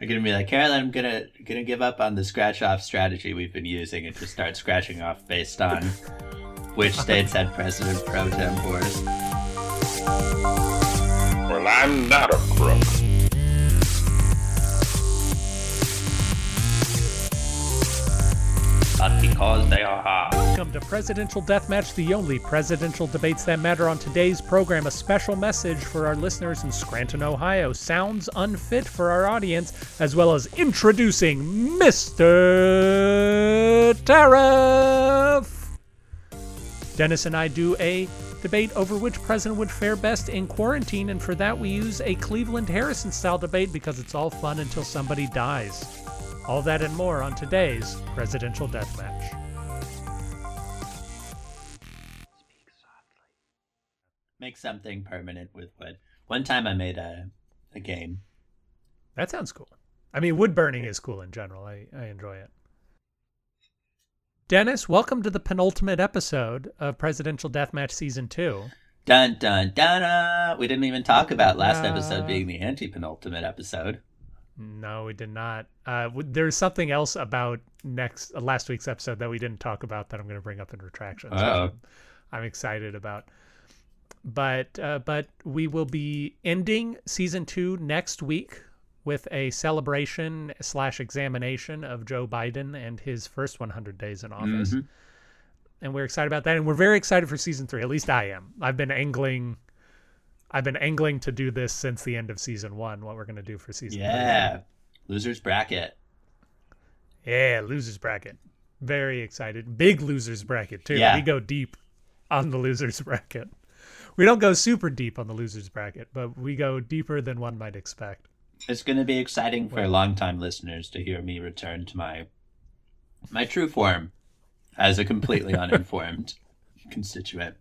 We're gonna be like, Carolyn, I'm gonna gonna give up on the scratch off strategy we've been using and just start scratching off based on which states had president pro tempores. Well, I'm not a crook. But because they are hard. Welcome to Presidential Deathmatch, the only presidential debates that matter. On today's program, a special message for our listeners in Scranton, Ohio. Sounds unfit for our audience, as well as introducing Mr. Tariff. Dennis and I do a debate over which president would fare best in quarantine, and for that, we use a Cleveland Harrison style debate because it's all fun until somebody dies. All that and more on today's Presidential Deathmatch. Make something permanent with wood. One time I made a a game. That sounds cool. I mean, wood burning is cool in general. I, I enjoy it. Dennis, welcome to the penultimate episode of Presidential Deathmatch Season 2. Dun dun dun. uh, We didn't even talk about last Uh. episode being the anti penultimate episode. No, we did not. Uh, w- there's something else about next uh, last week's episode that we didn't talk about that I'm going to bring up in retractions. I'm, I'm excited about. But uh, but we will be ending season two next week with a celebration slash examination of Joe Biden and his first 100 days in office. Mhm. and we're excited about that. And we're very excited for season three. At least I am. I've been angling. I've been angling to do this since the end of season one. What we're going to do for season Yeah. Losers bracket. Yeah, losers bracket. Very excited. Big losers bracket too. Yeah. We go deep on the losers bracket. We don't go super deep on the losers bracket, but we go deeper than one might expect. It's going to be exciting for longtime listeners to hear me return to my my true form as a completely uninformed constituent.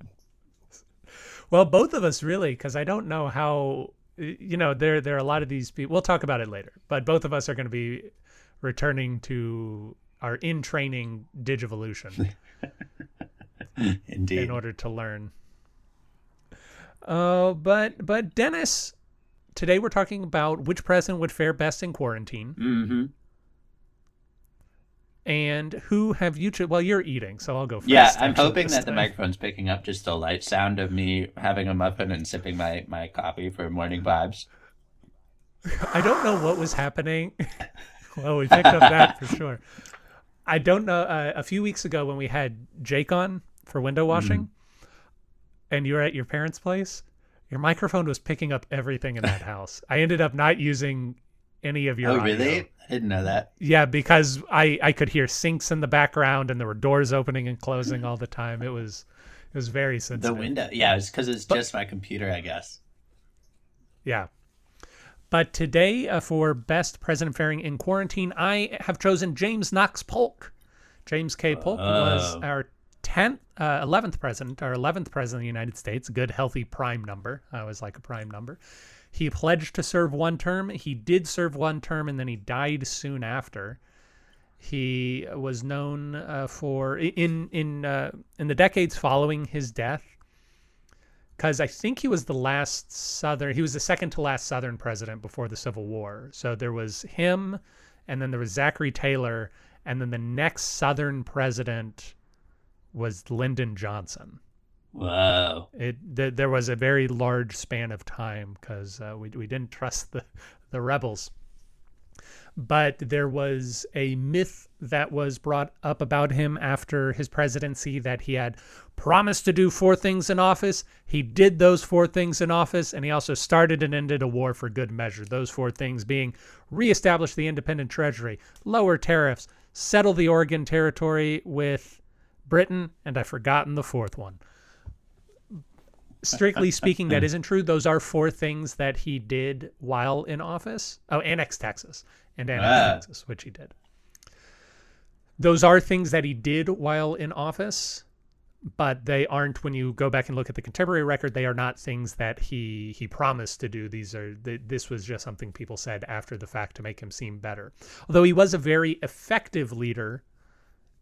Well, both of us really, because I don't know how. You know, there there are a lot of these people. We'll talk about it later, but both of us are going to be returning to our in training Digivolution Indeed. in order to learn. Uh, but but Dennis, today we're talking about which president would fare best in quarantine, hmm and who have you? Cho- well, you're eating, so I'll go first. Yeah, I'm hoping that the microphone's picking up just the light sound of me having a muffin and sipping my, my coffee for morning vibes. I don't know what was happening. well, we picked up that for sure. I don't know. Uh, a few weeks ago, when we had Jake on for window washing, and you were at your parents' place, your microphone was picking up everything in that house. I ended up not using any of your. oh, audio. really? I didn't know that. Yeah, because I I could hear sinks in the background, and there were doors opening and closing all the time. It was it was very sensitive. The window. Yeah, it's because it's just my computer, I guess. Yeah. But today, uh, for best president faring in quarantine, I have chosen James Knox Polk. James K. Polk was Oh. our 10th, uh, 11th president, our 11th president of the United States. Good, healthy prime number. I always like a prime number. He pledged to serve one term. He did serve one term, and then he died soon after. He was known uh, for in in uh, in the decades following his death because I think he was the last Southern, he was the second to last Southern president before the Civil War. So there was him, and then there was Zachary Taylor, and then the next Southern president was Lyndon Johnson. Whoa. It th there was a very large span of time because uh, we we didn't trust the the rebels. But there was a myth that was brought up about him after his presidency that he had promised to do four things in office. He did those four things in office, and he also started and ended a war for good measure. Those four things being reestablish the independent treasury, lower tariffs, settle the Oregon Territory with Britain, and I've forgotten the fourth one strictly speaking, that isn't true. Those are four things that he did while in office. Oh, annex Texas and annex Ah. Texas, which he did. Those are things that he did while in office, but they aren't. When you go back and look at the contemporary record, they are not things that he he promised to do. These are th this was just something people said after the fact to make him seem better. Although he was a very effective leader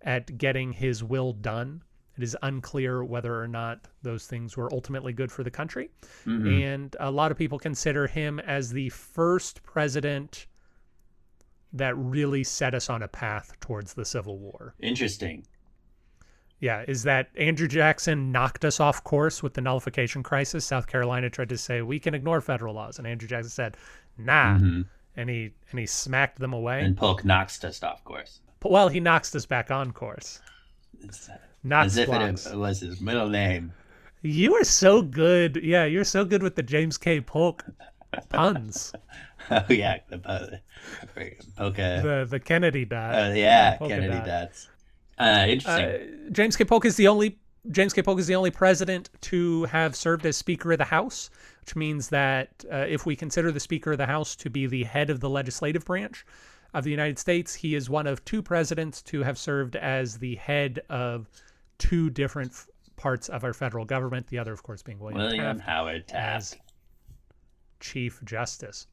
at getting his will done. It is unclear whether or not those things were ultimately good for the country. Mhm. And a lot of people consider him as the first president that really set us on a path towards the Civil War. Interesting. Yeah, is that Andrew Jackson knocked us off course with the nullification crisis. South Carolina tried to say we can ignore federal laws, and Andrew Jackson said, "Nah," Mhm. and he and he smacked them away. And Polk knocks us off course. But well, he knocks us back on course. It's, Knox as if blocks. it was his middle name. You are so good. Yeah, you're so good with the James K. Polk puns. Oh yeah, the po- polka. the the Kennedy dot. Oh yeah, Kennedy dot. dots. Uh, interesting. Uh, James K. Polk is the only James K. Polk is the only president to have served as Speaker of the House, which means that uh, if we consider the Speaker of the House to be the head of the legislative branch of the United States, he is one of two presidents to have served as the head of two different f- parts of our federal government. The other, of course, being William, William Taft Howard Taft. as Chief Justice.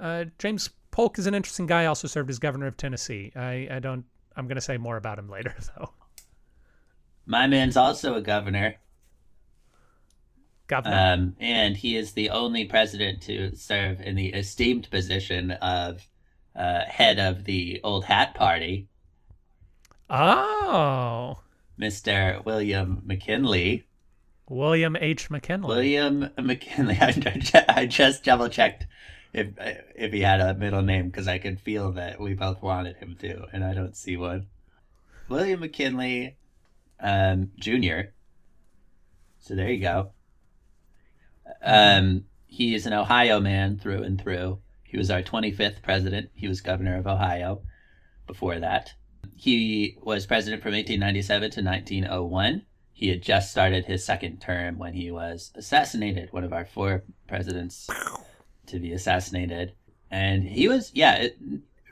Uh, James Polk is an interesting guy. Also served as governor of Tennessee. I, I don't. I'm going to say more about him later, though. My man's also a governor, Governor. um, and he is the only president to serve in the esteemed position of uh, head of the Old Hat Party, Oh, Mr. William McKinley. William H. McKinley. William McKinley. I, I just double checked if if he had a middle name because I could feel that we both wanted him to, and I don't see one. William McKinley, um, Jr. So there you go. Um, he is an Ohio man through and through. He was our 25th president. He was governor of Ohio before that. He was president from 1897 to 1901. He had just started his second term when he was assassinated, one of our four presidents to be assassinated. And he was, yeah, it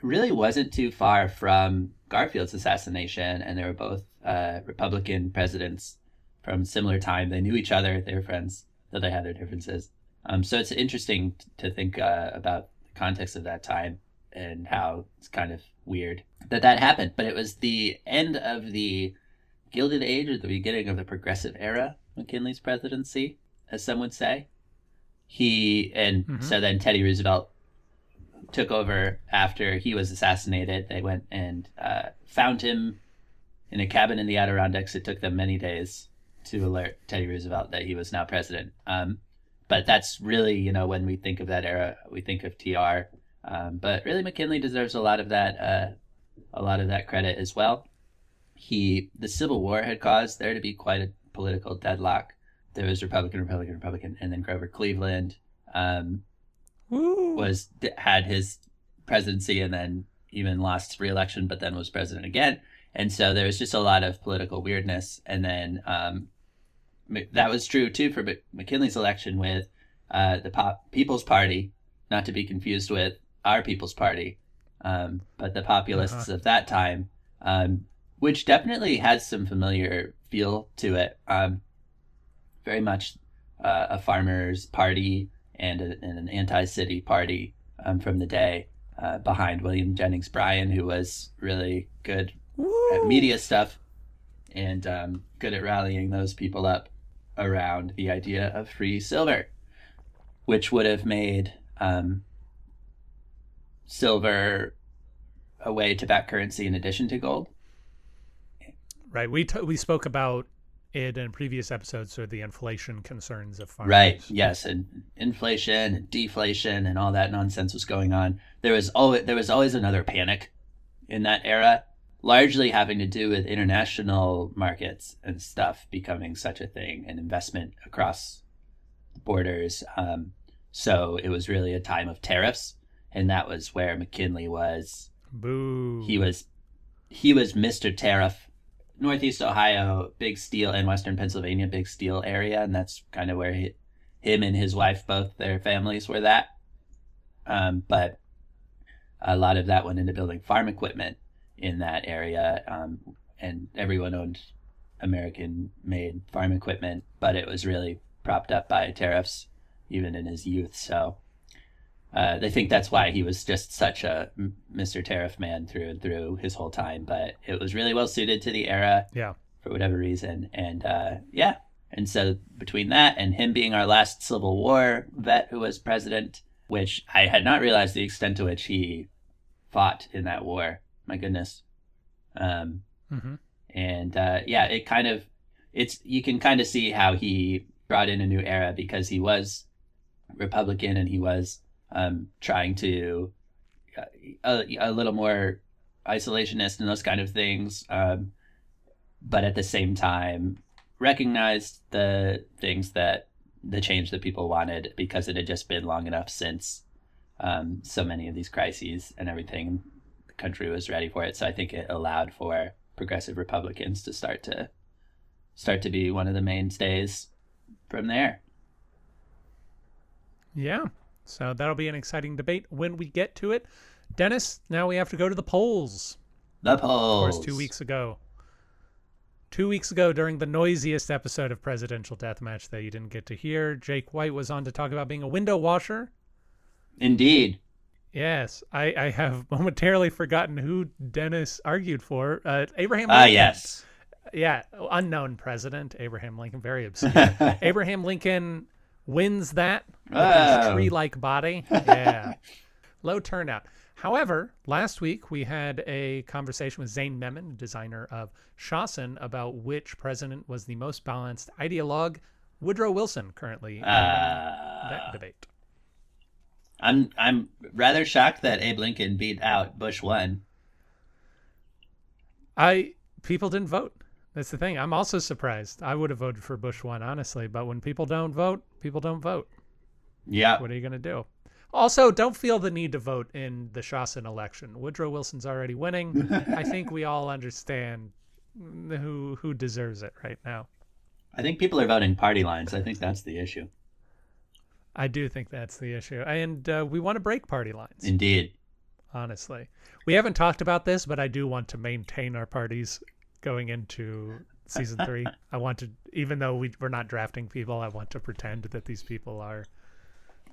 really wasn't too far from Garfield's assassination. And they were both uh, Republican presidents from similar time. They knew each other, they were friends, though they had their differences. Um, so it's interesting to think uh, about the context of that time and how it's kind of weird that that happened. But it was the end of the Gilded Age or the beginning of the Progressive Era, McKinley's presidency, as some would say. He, and Mhm. so then Teddy Roosevelt took over after he was assassinated. They went and uh, found him in a cabin in the Adirondacks. It took them many days to alert Teddy Roosevelt that he was now president. Um, but that's really, you know, when we think of that era, we think of TR. Um, but really, McKinley deserves a lot of that, uh, a lot of that credit as well. He, the Civil War had caused there to be quite a political deadlock. There was Republican, Republican, Republican, and then Grover Cleveland um, was had his presidency and then even lost re-election, but then was president again. And so there was just a lot of political weirdness. And then um, that was true too for McKinley's election with uh, the Pop- People's Party, not to be confused with our People's Party, um, but the populists of that time, um, which definitely has some familiar feel to it. Um, very much uh, a farmers' party and, a, and an anti-city party um, from the day uh, behind William Jennings Bryan, who was really good at media stuff and um, good at rallying those people up around the idea of free silver, which would have made um, silver a way to back currency in addition to gold. Right. We t we spoke about it in previous episodes, or the inflation concerns of farmers. Right. Yes, and inflation and deflation and all that nonsense was going on. There was always there was always another panic in that era, largely having to do with international markets and stuff becoming such a thing and investment across borders. Um, so it was really a time of tariffs, and that was where McKinley was Boo. he was he was Mr. Tariff. Northeast Ohio, big steel, and Western Pennsylvania, big steel area, and that's kind of where he, him and his wife, both their families, were that. Um, but a lot of that went into building farm equipment in that area, um, and everyone owned American-made farm equipment, but it was really propped up by tariffs, even in his youth. So uh, they think that's why he was just such a Mr. Tariff man through and through his whole time. But it was really well suited to the era Yeah. for whatever reason. And uh, yeah. And so between that and him being our last Civil War vet who was president, which I had not realized the extent to which he fought in that war. My goodness. Um, hmm and uh, yeah, it kind of it's you can kind of see how he brought in a new era because he was Republican and he was um, trying to uh, a, a little more isolationist and those kind of things, um, but at the same time recognized the things that the change that people wanted because it had just been long enough since um, so many of these crises and everything. The country was ready for it, so I think it allowed for progressive Republicans to start to start to be one of the mainstays from there. Yeah. So that'll be an exciting debate when we get to it. Dennis, now we have to go to the polls. The polls. Of course, two weeks ago. Two weeks ago, during the noisiest episode of Presidential Deathmatch that you didn't get to hear, Jake White was on to talk about being a window washer. Indeed. Yes, I, I have momentarily forgotten who Dennis argued for. Uh, Abraham Ah, Lincoln. yes. Yeah, unknown president, Abraham Lincoln, very obscure. Abraham Lincoln wins that with Oh. tree-like body. Yeah, low turnout. However, last week we had a conversation with Zane Memon, designer of Shawson, about which president was the most balanced ideologue. Woodrow Wilson currently in Uh, that debate. I'm I'm rather shocked that Abe Lincoln beat out Bush one. I people didn't vote. That's the thing. I'm also surprised. I would have voted for Bush one, honestly, but when people don't vote, people don't vote. Yeah. What are you going to do? Also, don't feel the need to vote in the Shawson election. Woodrow Wilson's already winning. I think we all understand who who deserves it right now. I think people are voting party lines. I think that's the issue. I do think that's the issue, and uh, we want to break party lines. Indeed. honestly, we haven't talked about this, but I do want to maintain our parties going into season three. I want to, even though we, we're not drafting people, I want to pretend that these people are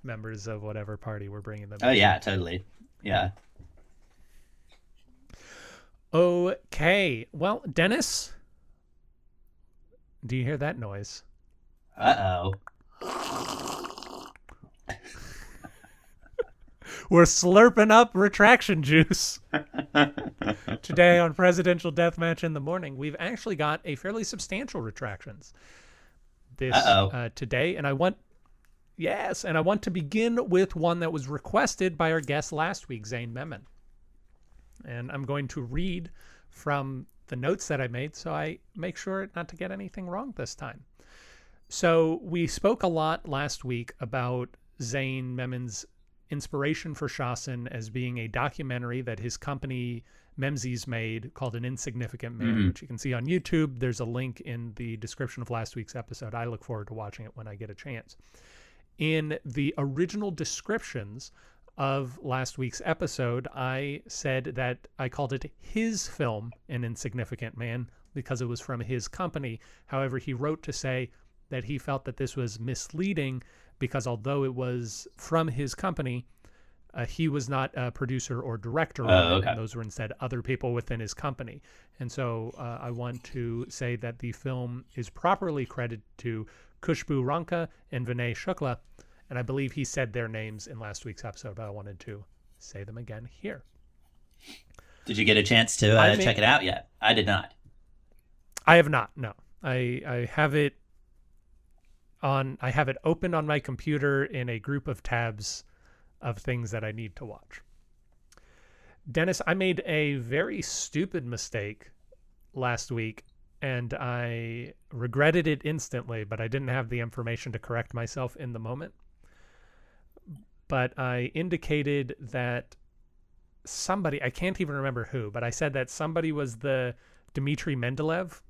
members of whatever party we're bringing them. Oh in. yeah, totally. Yeah. Okay. Well, Dennis, do you hear that noise? Uh oh. We're slurping up retraction juice. Today on Presidential Deathmatch in the Morning, we've actually got a fairly substantial retractions this uh, today, and I want yes, and I want to begin with one that was requested by our guest last week, Zane Memon, and I'm going to read from the notes that I made so I make sure not to get anything wrong this time. So we spoke a lot last week about Zane Memon's inspiration for Shawson as being a documentary that his company Memsies made called An Insignificant Man, Mhm. which you can see on YouTube. There's a link in the description of last week's episode. I look forward to watching it when I get a chance. In the original descriptions of last week's episode, I said that I called it his film, An Insignificant Man, because it was from his company. However, he wrote to say that he felt that this was misleading because although it was from his company, uh, he was not a producer or director Oh, okay. those were instead other people within his company. And so uh, I want to say that the film is properly credited to Khushboo Ranka and Vinay Shukla, and I believe he said their names in last week's episode, but I wanted to say them again here. Did you get a chance to uh, check it out yet? I did not. I have not. No, I I have it on. I have it open on my computer in a group of tabs of things that I need to watch. Dennis, I made a very stupid mistake last week, and I regretted it instantly. But I didn't have the information to correct myself in the moment. But I indicated that somebody I can't even remember who, but I said that somebody was the Dmitry Mendeleev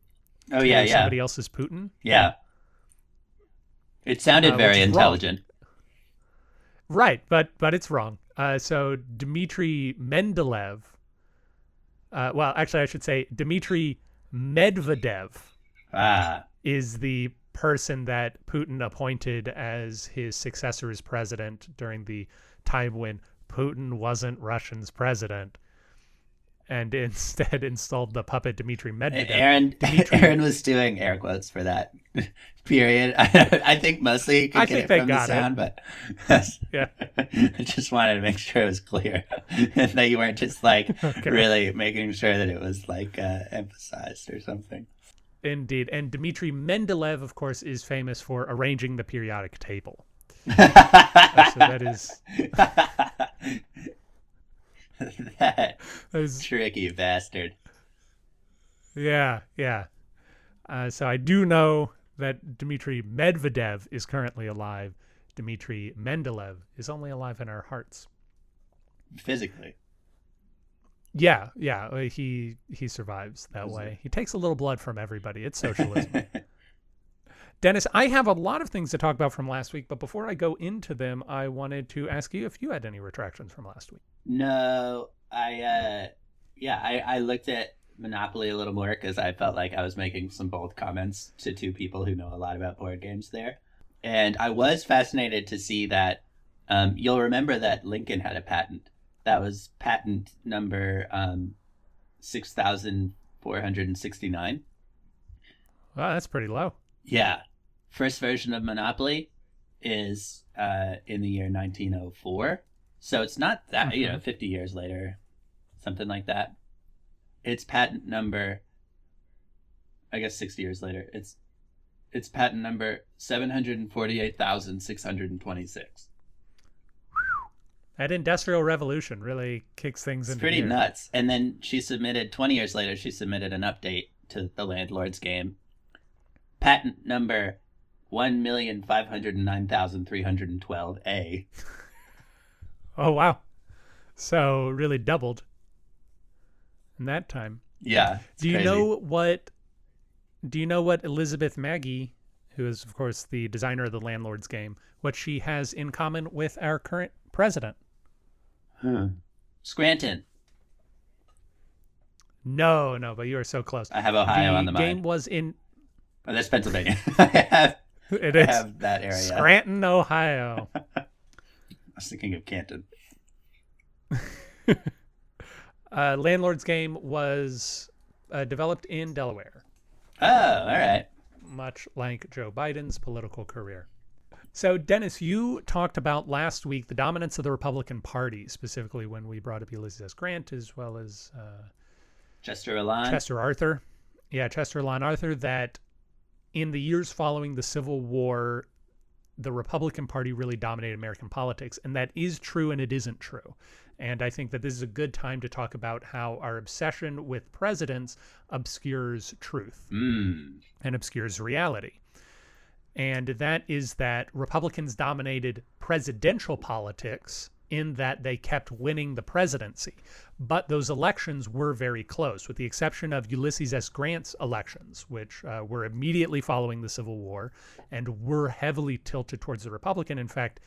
Oh yeah, yeah, somebody else's Putin. yeah. It sounded Uh, very is wrong. intelligent. Right, but but it's wrong. Uh, so Dmitry Mendeleev. Uh, well, actually, I should say Dmitry Medvedev Ah, is the person that Putin appointed as his successor as president during the time when Putin wasn't Russian's president. And instead installed the puppet Dmitry Medvedev. Aaron, Aaron was doing air quotes for that period. I, I think mostly you could I get think it they from the got it. but Yeah. I just wanted to make sure it was clear and that you weren't just like Okay. really making sure that it was like uh, emphasized or something. Indeed. And Dmitry Mendeleev, of course, is famous for arranging the periodic table. so that is that tricky bastard. Yeah, yeah. Uh, so I do know that Dmitry Medvedev is currently alive. Dmitry Mendeleev is only alive in our hearts. Physically. Yeah, yeah. uh, He he survives that Is it? way. He takes a little blood from everybody. It's socialism. Dennis, I have a lot of things to talk about from last week, but before I go into them, I wanted to ask you if you had any retractions from last week. No, I uh yeah, I I looked at Monopoly a little more because I felt like I was making some bold comments to two people who know a lot about board games there, and I was fascinated to see that. Um, you'll remember that Lincoln had a patent. That was patent number um, six thousand four hundred and sixty nine. Wow, that's pretty low. Yeah. First version of Monopoly is uh, in the year 1904. So it's not that, you know, 50 years later, something like that. Its patent number, I guess 60 years later, it's its patent number 748,626. That industrial revolution really kicks things it's into pretty gear. nuts. And then she submitted 20 years later, she submitted an update to the landlord's game. Patent number 1,509,312A. Oh wow! So really doubled in that time. Yeah. Do you crazy. know what? Do you know what Elizabeth Magie, who is of course the designer of the Landlord's Game, what she has in common with our current president? Huh. Scranton. No, no, but you are so close. I have Ohio the on the game mind. was in. Oh, that's Pennsylvania. I have, It I is have that area. Scranton, Ohio. I was thinking of Canton. uh, Landlord's Game was uh, developed in Delaware. Oh, all right. much like Joe Biden's political career. So, Dennis, you talked about last week the dominance of the Republican Party, specifically when we brought up Ulysses S. Grant as well as uh, Chester Alan. Chester Arthur. Yeah, Chester Lon Arthur, that in the years following the Civil War, the Republican Party really dominated American politics. And that is true and it isn't true. And I think that this is a good time to talk about how our obsession with presidents obscures truth Mm. and obscures reality. And that is that Republicans dominated presidential politics in that they kept winning the presidency. But those elections were very close, with the exception of Ulysses S. Grant's elections, which uh, were immediately following the Civil War and were heavily tilted towards the Republican. In fact,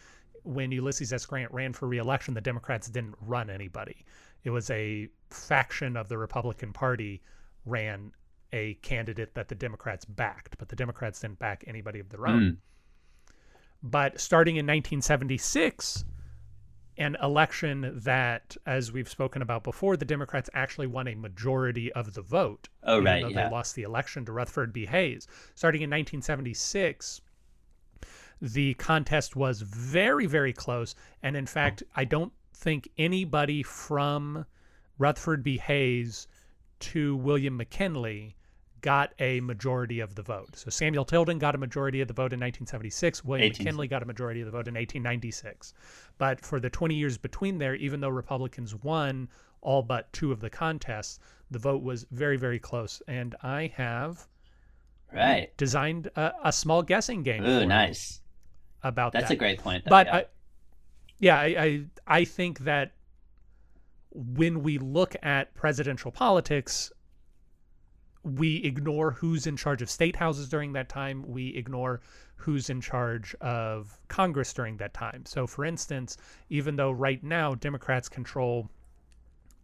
when Ulysses S. Grant ran for reelection, the Democrats didn't run anybody. It was a faction of the Republican Party ran a candidate that the Democrats backed, but the Democrats didn't back anybody of their own. Mm. But starting in 1976, an election that, as we've spoken about before, the Democrats actually won a majority of the vote. Oh, even right, though yeah. They lost the election to Rutherford B. Hayes. Starting in 1976, the contest was very, very close. And in fact, I don't think anybody from Rutherford B. Hayes to William McKinley got a majority of the vote. So Samuel Tilden got a majority of the vote in 1976. William 18 McKinley got a majority of the vote in 1896. But for the 20 years between there, even though Republicans won all but two of the contests, the vote was very, very close. And I have Right. designed a, a small guessing game Ooh, nice. about That's that. a great point. Though, but yeah. I, yeah, I, I I think that when we look at presidential politics, we ignore who's in charge of state houses during that time. We ignore who's in charge of Congress during that time. So, for instance, even though right now Democrats control,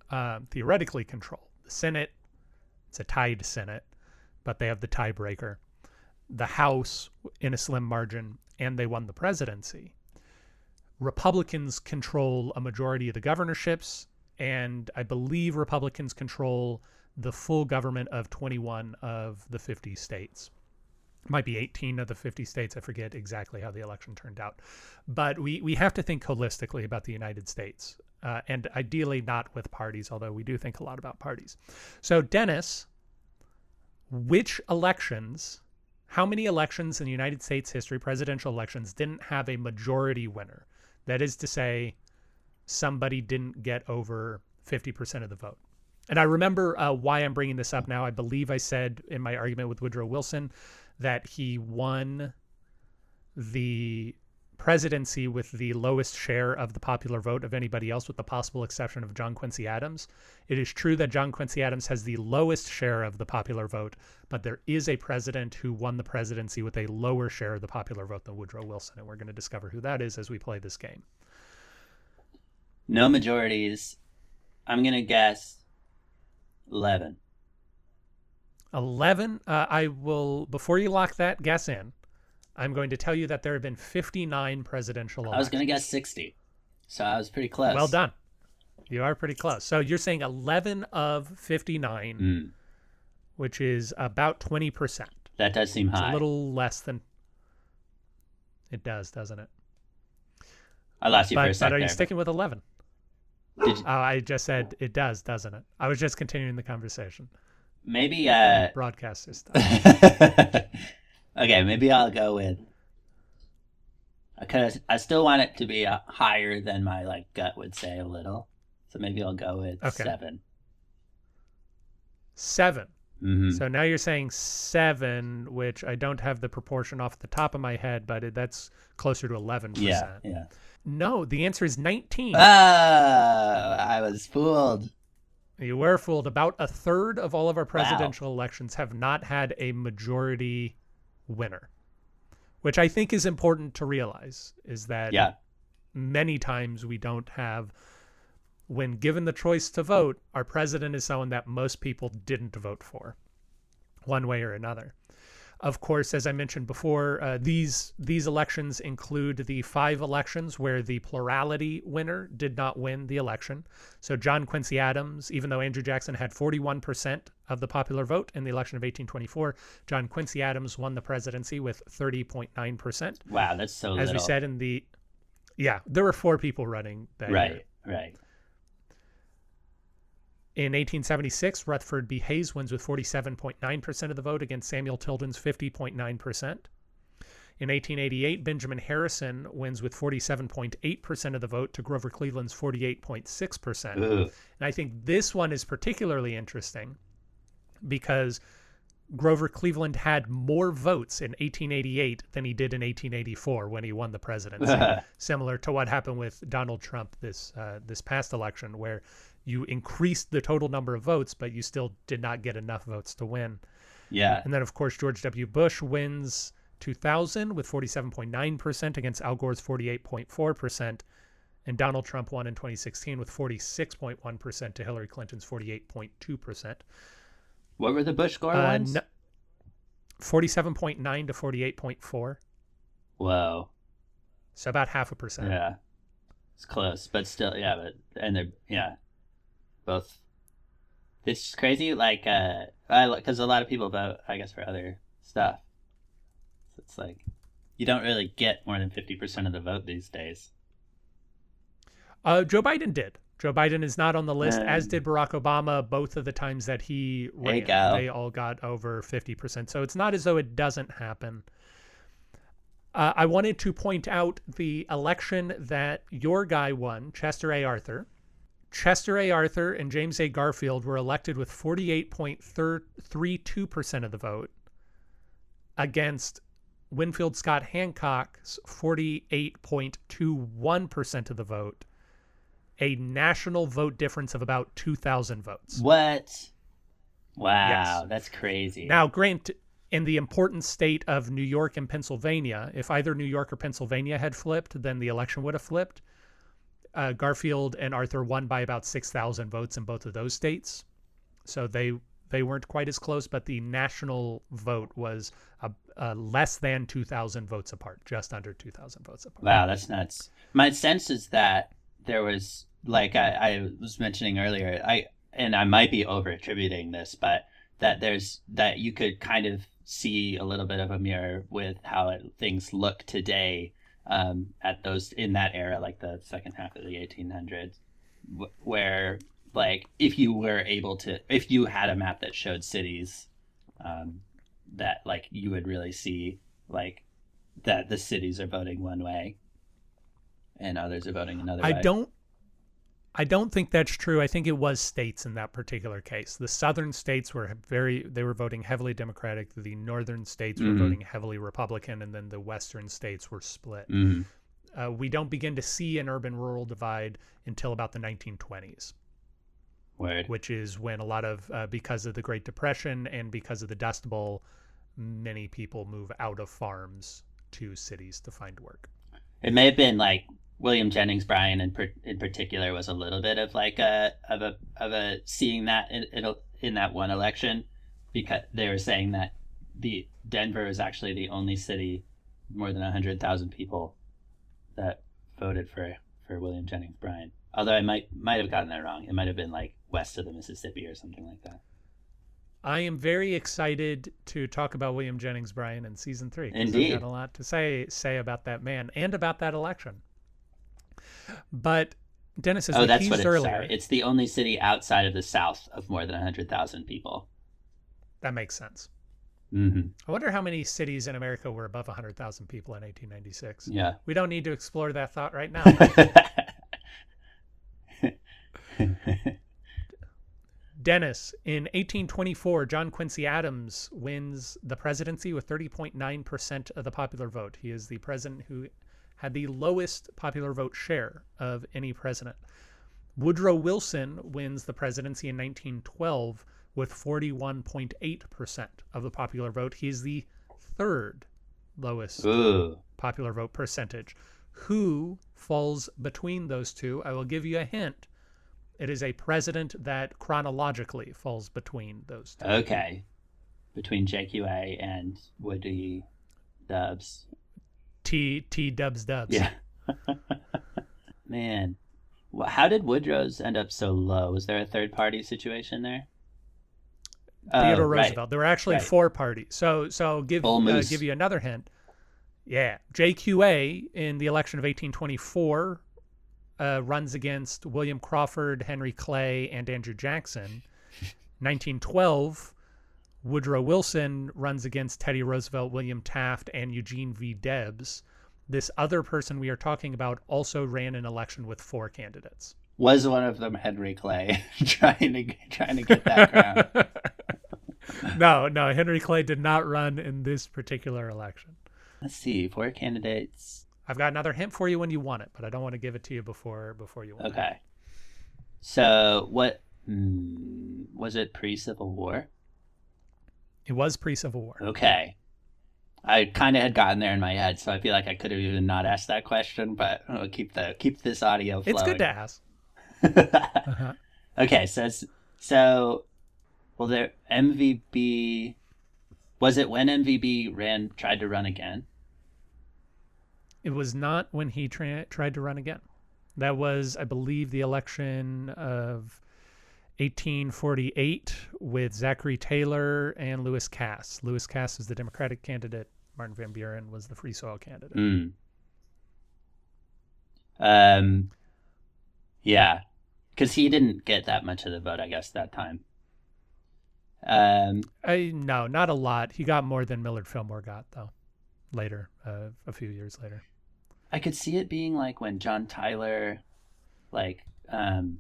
uh, theoretically control the Senate, it's a tied Senate, but they have the tiebreaker. The House in a slim margin, and they won the presidency. Republicans control a majority of the governorships and I believe Republicans control the full government of 21 of the 50 states. Might be 18 of the 50 states. I forget exactly how the election turned out. But we, we have to think holistically about the United States uh, and ideally not with parties, although we do think a lot about parties. So, Dennis, which elections, how many elections in United States history, presidential elections, didn't have a majority winner? That is to say, somebody didn't get over 50% of the vote. And I remember uh, why I'm bringing this up now. I believe I said in my argument with Woodrow Wilson that he won the presidency with the lowest share of the popular vote of anybody else, with the possible exception of John Quincy Adams. It is true that John Quincy Adams has the lowest share of the popular vote, but there is a president who won the presidency with a lower share of the popular vote than Woodrow Wilson, and we're going to discover who that is as we play this game. No majorities. I'm going to guess 11. 11. Uh, I will, before you lock that guess in, I'm going to tell you that there have been 59 presidential elections. I was going to guess 60. So I was pretty close. Well done. You are pretty close. So you're saying 11 of 59, Mm, which is about 20%. that does seem It's high. a little less than. It does, doesn't it? I lost you for a second. but are you sticking with 11? Did you- Oh, I just said it does, doesn't it? I was just continuing the conversation. maybe. Uh, Broadcaster stuff. okay, maybe I'll go with. Because I still want it to be uh, higher than my like gut would say a little, so maybe I'll go with Okay. seven. Seven. hmm So now you're saying seven, which I don't have the proportion off the top of my head, but it, that's closer to 11%. Yeah, yeah. No, the answer is 19. Ah, I was fooled. You were fooled. About a third of all of our presidential elections have not had a majority winner, which I think is important to realize is that Yeah, many times we don't have, when given the choice to vote, our president is someone that most people didn't vote for, one way or another. Of course, as I mentioned before, uh, these these elections include the five elections where the plurality winner did not win the election. So John Quincy Adams, even though Andrew Jackson had 41% of the popular vote in the election of 1824, John Quincy Adams won the presidency with 30.9%. wow, that's so As little. we said in the, yeah, there were four people running that year. right, right. In 1876, Rutherford B. Hayes wins with 47.9% of the vote against Samuel Tilden's 50.9%. In 1888, Benjamin Harrison wins with 47.8% of the vote to Grover Cleveland's 48.6%. Ooh, And I think this one is particularly interesting because Grover Cleveland had more votes in 1888 than he did in 1884 when he won the presidency. Similar to what happened with Donald Trump this uh, this past election, where you increased the total number of votes, but you still did not get enough votes to win. yeah. And then, of course, George W. Bush wins 2000 with 47.9% against Al Gore's 48.4%. And Donald Trump won in 2016 with 46.1% to Hillary Clinton's 48.2%. What were the Bush score Uh, ones? no- 47.9 to 48.4. Whoa. So about half a percent. Yeah. It's close, but still, yeah, but, and they're, yeah, both. It's crazy, like, uh, I, because a lot of people vote, I guess, for other stuff. So it's like, you don't really get more than 50% of the vote these days. Uh, Joe Biden did. Joe Biden is not on the list, as Um, did Barack Obama. Both of the times that he ran, they all got over fifty percent. So it's not as though it doesn't happen. Uh, I wanted to point out the election that your guy won, Chester A. Arthur. Chester A. Arthur and James A. Garfield were elected with 48.32% of the vote against Winfield Scott Hancock's 48.21% of the vote, a national vote difference of about 2,000 votes. What? Wow, Yes. that's crazy. Now, grant in the important state of New York and Pennsylvania, if either New York or Pennsylvania had flipped, then the election would have flipped. Uh, Garfield and Arthur won by about 6,000 votes in both of those states. So they they weren't quite as close, but the national vote was uh uh less than 2,000 votes apart, just under 2,000 votes apart. Wow, that's nuts. My sense is that there was like I, I was mentioning earlier, I and I might be over attributing this, but that there's that you could kind of see a little bit of a mirror with how it, things look today um, at those in that era, like the second half of the 1800s, wh- where like if you were able to, if you had a map that showed cities, um, that like you would really see like that the cities are voting one way and others are voting another I way. don't I don't think that's true. I think it was states in that particular case. The southern states were very they were voting heavily democratic, the northern states were Mhm. voting heavily republican and then the western states were split. Mhm. Uh, we don't begin to see an urban rural divide until about the 1920s, Word. which is when a lot of uh, because of the Great Depression and because of the Dust Bowl, many people move out of farms to cities to find work. It may have been like William Jennings Bryan in, per, in particular was a little bit of like a of a of a seeing that in, in, in that one election because they were saying that the Denver is actually the only city more than hundred thousand people that voted for for William Jennings Bryan. Although I might might have gotten that wrong. It might have been like west of the Mississippi or something like that. I am very excited to talk about William Jennings Bryan in season three. Indeed. I've got a lot to say say about that man and about that election. But Dennis, as oh, that's what it's. earlier, Sorry. It's the only city outside of the South of more than hundred thousand people. that makes sense. hmm I wonder how many cities in America were above 100,000 people in 1896. Yeah. We don't need to explore that thought right now. Dennis, in 1824, John Quincy Adams wins the presidency with 30.9% of the popular vote. He is the president who had the lowest popular vote share of any president. Woodrow Wilson wins the presidency in 1912 with 41.8% of the popular vote. He is the third lowest Ooh. popular vote percentage. Who falls between those two? I will give you a hint. It is a president that chronologically falls between those two. Okay. Between JQA and Woody Dubs. T T Dubs Dubs. Yeah. Man. How did Woodrow's end up so low? Was there a third party situation there? Theodore Oh, right. Roosevelt. There were actually right. four parties. So so give uh, give you another hint. Yeah, JQA in the election of 1824 uh, runs against William Crawford, Henry Clay, and Andrew Jackson. 1912, Woodrow Wilson runs against Teddy Roosevelt, William Taft, and Eugene V. Debs. This other person we are talking about also ran an election with four candidates. Was one of them Henry Clay trying to trying to get that crown? no, no, Henry Clay did not run in this particular election. Let's see, four candidates. I've got another hint for you when you want it, but I don't want to give it to you before before you want it. Okay. So what hmm, was it pre Civil War? It was pre-Civil War. Okay. I kind of had gotten there in my head, so I feel like I could have even not asked that question, but I'll keep the keep this audio flowing. It's good to ask. Uh-huh. okay, so so well, there MVB was it when MVB ran tried to run again? It was not when he tra tried to run again. That was, I believe, the election of 1848 with Zachary Taylor and Lewis Cass. Lewis Cass was the Democratic candidate. Martin Van Buren was the Free Soil candidate. Mm. Um, yeah, because he didn't get that much of the vote, I guess, that time. Um, I, no, not a lot. He got more than Millard Fillmore got, though, later, uh, a few years later. I could see it being like when John Tyler, like, um,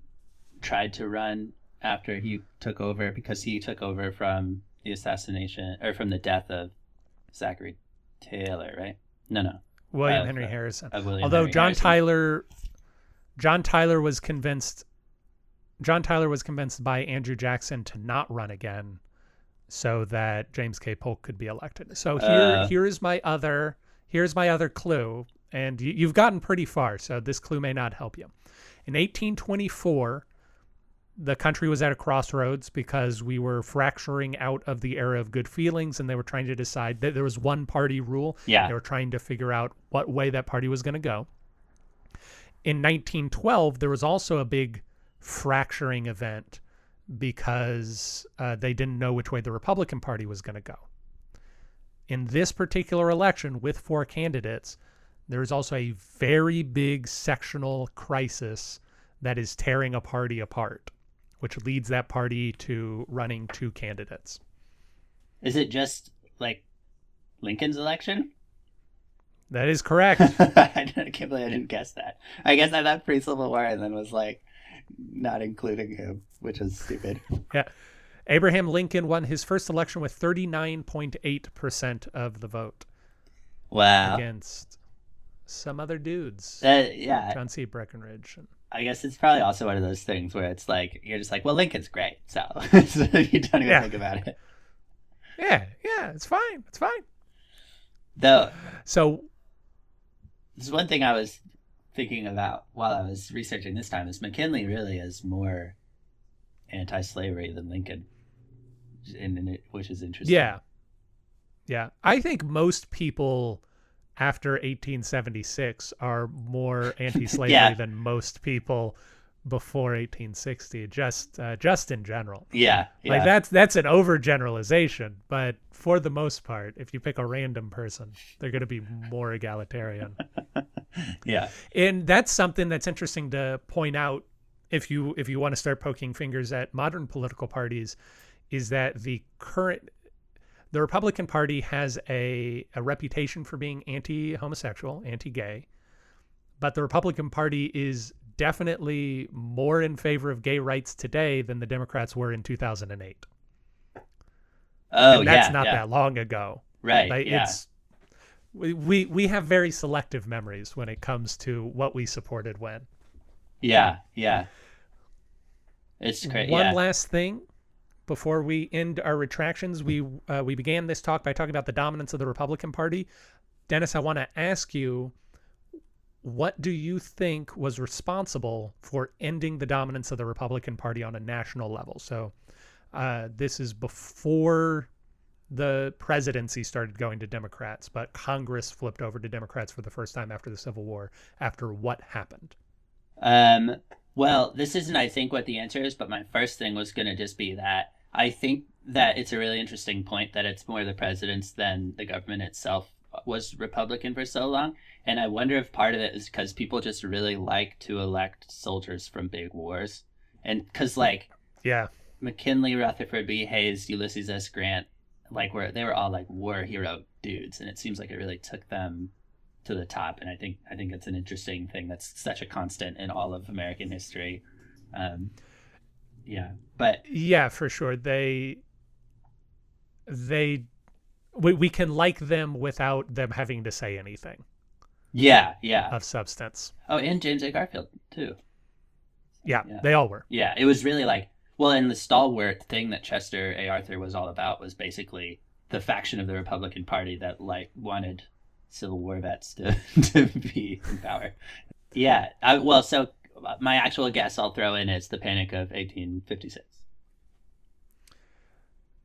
tried to run after he took over because he took over from the assassination or from the death of Zachary Taylor, right? No, no, William Uh, Henry uh, Harrison. of William. Although Henry John Harrison. Tyler, John Tyler was convinced. John Tyler was convinced by Andrew Jackson to not run again, so that James K. Polk could be elected. So here, Uh. here is my other, here's my other clue, and you, you've gotten pretty far. So this clue may not help you. In 1824, the country was at a crossroads because we were fracturing out of the era of good feelings, and they were trying to decide that there was one party rule. Yeah. They were trying to figure out what way that party was going to go. In 1912, there was also a big fracturing event because uh, they didn't know which way the Republican Party was going to go. In this particular election, with four candidates, there is also a very big sectional crisis that is tearing a party apart, which leads that party to running two candidates. Is it just like Lincoln's election? That is correct. I can't believe I didn't guess that. I guess I thought pre Civil War and then was like not including him, which was stupid. yeah. Abraham Lincoln won his first election with 39.8% of the vote. Wow. Against some other dudes. Uh, yeah. John C. Breckinridge. And... I guess it's probably also one of those things where it's like, you're just like, well, Lincoln's great. So, so you don't even Yeah. think about it. Yeah, yeah, it's fine. It's fine. Though, So, This is one thing I was thinking about while I was researching this time is McKinley really is more anti-slavery than Lincoln, in, in it, which is interesting. yeah. Yeah. I think most people after 1876 are more anti-slavery Yeah. than most people before 1860 just uh, just in general. yeah, yeah, Like that's that's an overgeneralization, but for the most part, if you pick a random person, they're going to be more egalitarian. yeah, and that's something that's interesting to point out if you if you want to start poking fingers at modern political parties is that the current the Republican Party has a a reputation for being anti-homosexual, anti-gay, but the Republican Party is definitely more in favor of gay rights today than the Democrats were in 2008. Oh, and that's yeah, not yeah. that long ago. right. Like yeah, it's we, we have very selective memories when it comes to what we supported when. yeah, yeah. It's crazy. One Yeah. last thing before we end our retractions, we uh, we began this talk by talking about the dominance of the Republican Party. Dennis, I want to ask you, what do you think was responsible for ending the dominance of the Republican Party on a national level? So, uh, this is before the presidency started going to Democrats, but Congress flipped over to Democrats for the first time after the Civil War. After what happened? Um, well, this isn't, I think, what the answer is, but my first thing was going to just be that I think that it's a really interesting point that it's more the presidents than the government itself was Republican for so long. And I wonder if part of it is because people just really like to elect soldiers from big wars. And because, like, Yeah, McKinley, Rutherford B. Hayes, Ulysses S. Grant, like were they were all like war hero dudes, and it seems like it really took them to the top. And I think I think it's an interesting thing that's such a constant in all of American history. Um, yeah, but Yeah, for sure. They they we, we can like them without them having to say anything yeah, yeah. of substance. Oh, and James A. Garfield too. Yeah, Yeah. they all were. Yeah, it was really like well, and the stalwart thing that Chester A. Arthur was all about was basically the faction of the Republican Party that like wanted Civil War vets to to be in power. Yeah, I, well, so my actual guess I'll throw in is the Panic of 1856.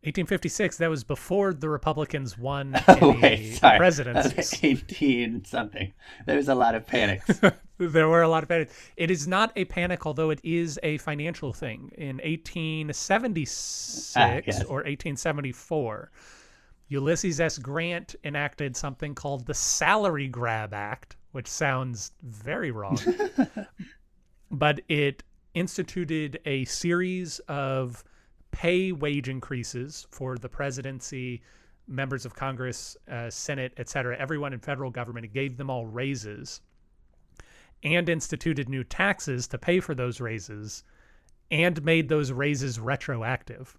1856, that was before the Republicans won Oh any wait, sorry, presidencies. 18 something. There was a lot of panics. there were a lot of panics. It is not a panic, although it is a financial thing. In 1876 Ah, yes. or 1874, Ulysses S. Grant enacted something called the Salary Grab Act, which sounds very wrong. but it instituted a series of pay wage increases for the presidency, members of Congress, uh, Senate, et cetera, everyone in federal government. It gave them all raises and instituted new taxes to pay for those raises and made those raises retroactive.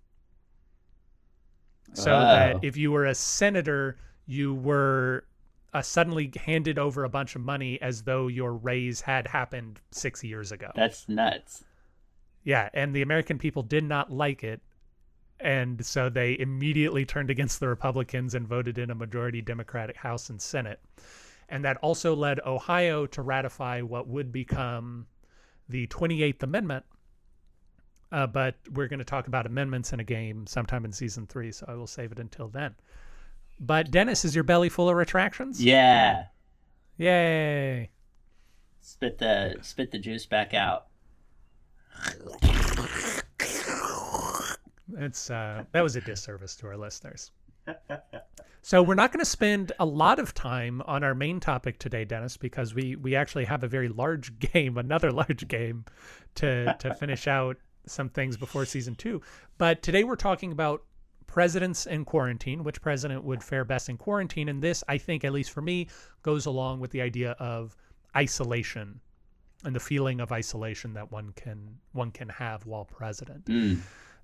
So Wow. that if you were a senator, you were uh, suddenly handed over a bunch of money as though your raise had happened six years ago. That's nuts. Yeah, and the American people did not like it. And so they immediately turned against the Republicans and voted in a majority Democratic House and Senate. And that also led Ohio to ratify what would become the 28th Amendment. Uh, but we're going to talk about amendments in a game sometime in season three, so I will save it until then. But Dennis, is your belly full of retractions? Yeah. Yay. Spit the spit the juice back out. It's uh, that was a disservice to our listeners. So we're not going to spend a lot of time on our main topic today, Dennis, because we we actually have a very large game, another large game, to to finish out some things before season two. But today we're talking about presidents in quarantine, which president would fare best in quarantine, and this, I think, at least for me, goes along with the idea of isolation and the feeling of isolation that one can one can have while president Mm.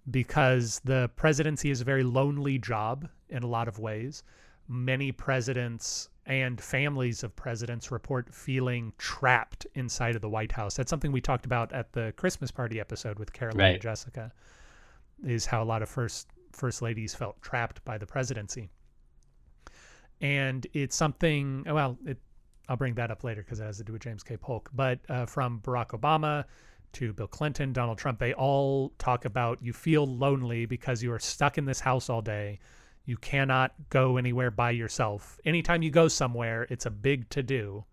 because the presidency is a very lonely job in a lot of ways. Many presidents and families of presidents report feeling trapped inside of the White House. That's something we talked about at the Christmas party episode with Caroline and Jessica. Is how a lot of first first ladies felt trapped by the presidency. And it's something. Well, it. I'll bring that up later because it has to do with James K. Polk. But uh, from Barack Obama to Bill Clinton, Donald Trump, they all talk about you feel lonely because you are stuck in this house all day. You cannot go anywhere by yourself. Anytime you go somewhere, it's a big to do.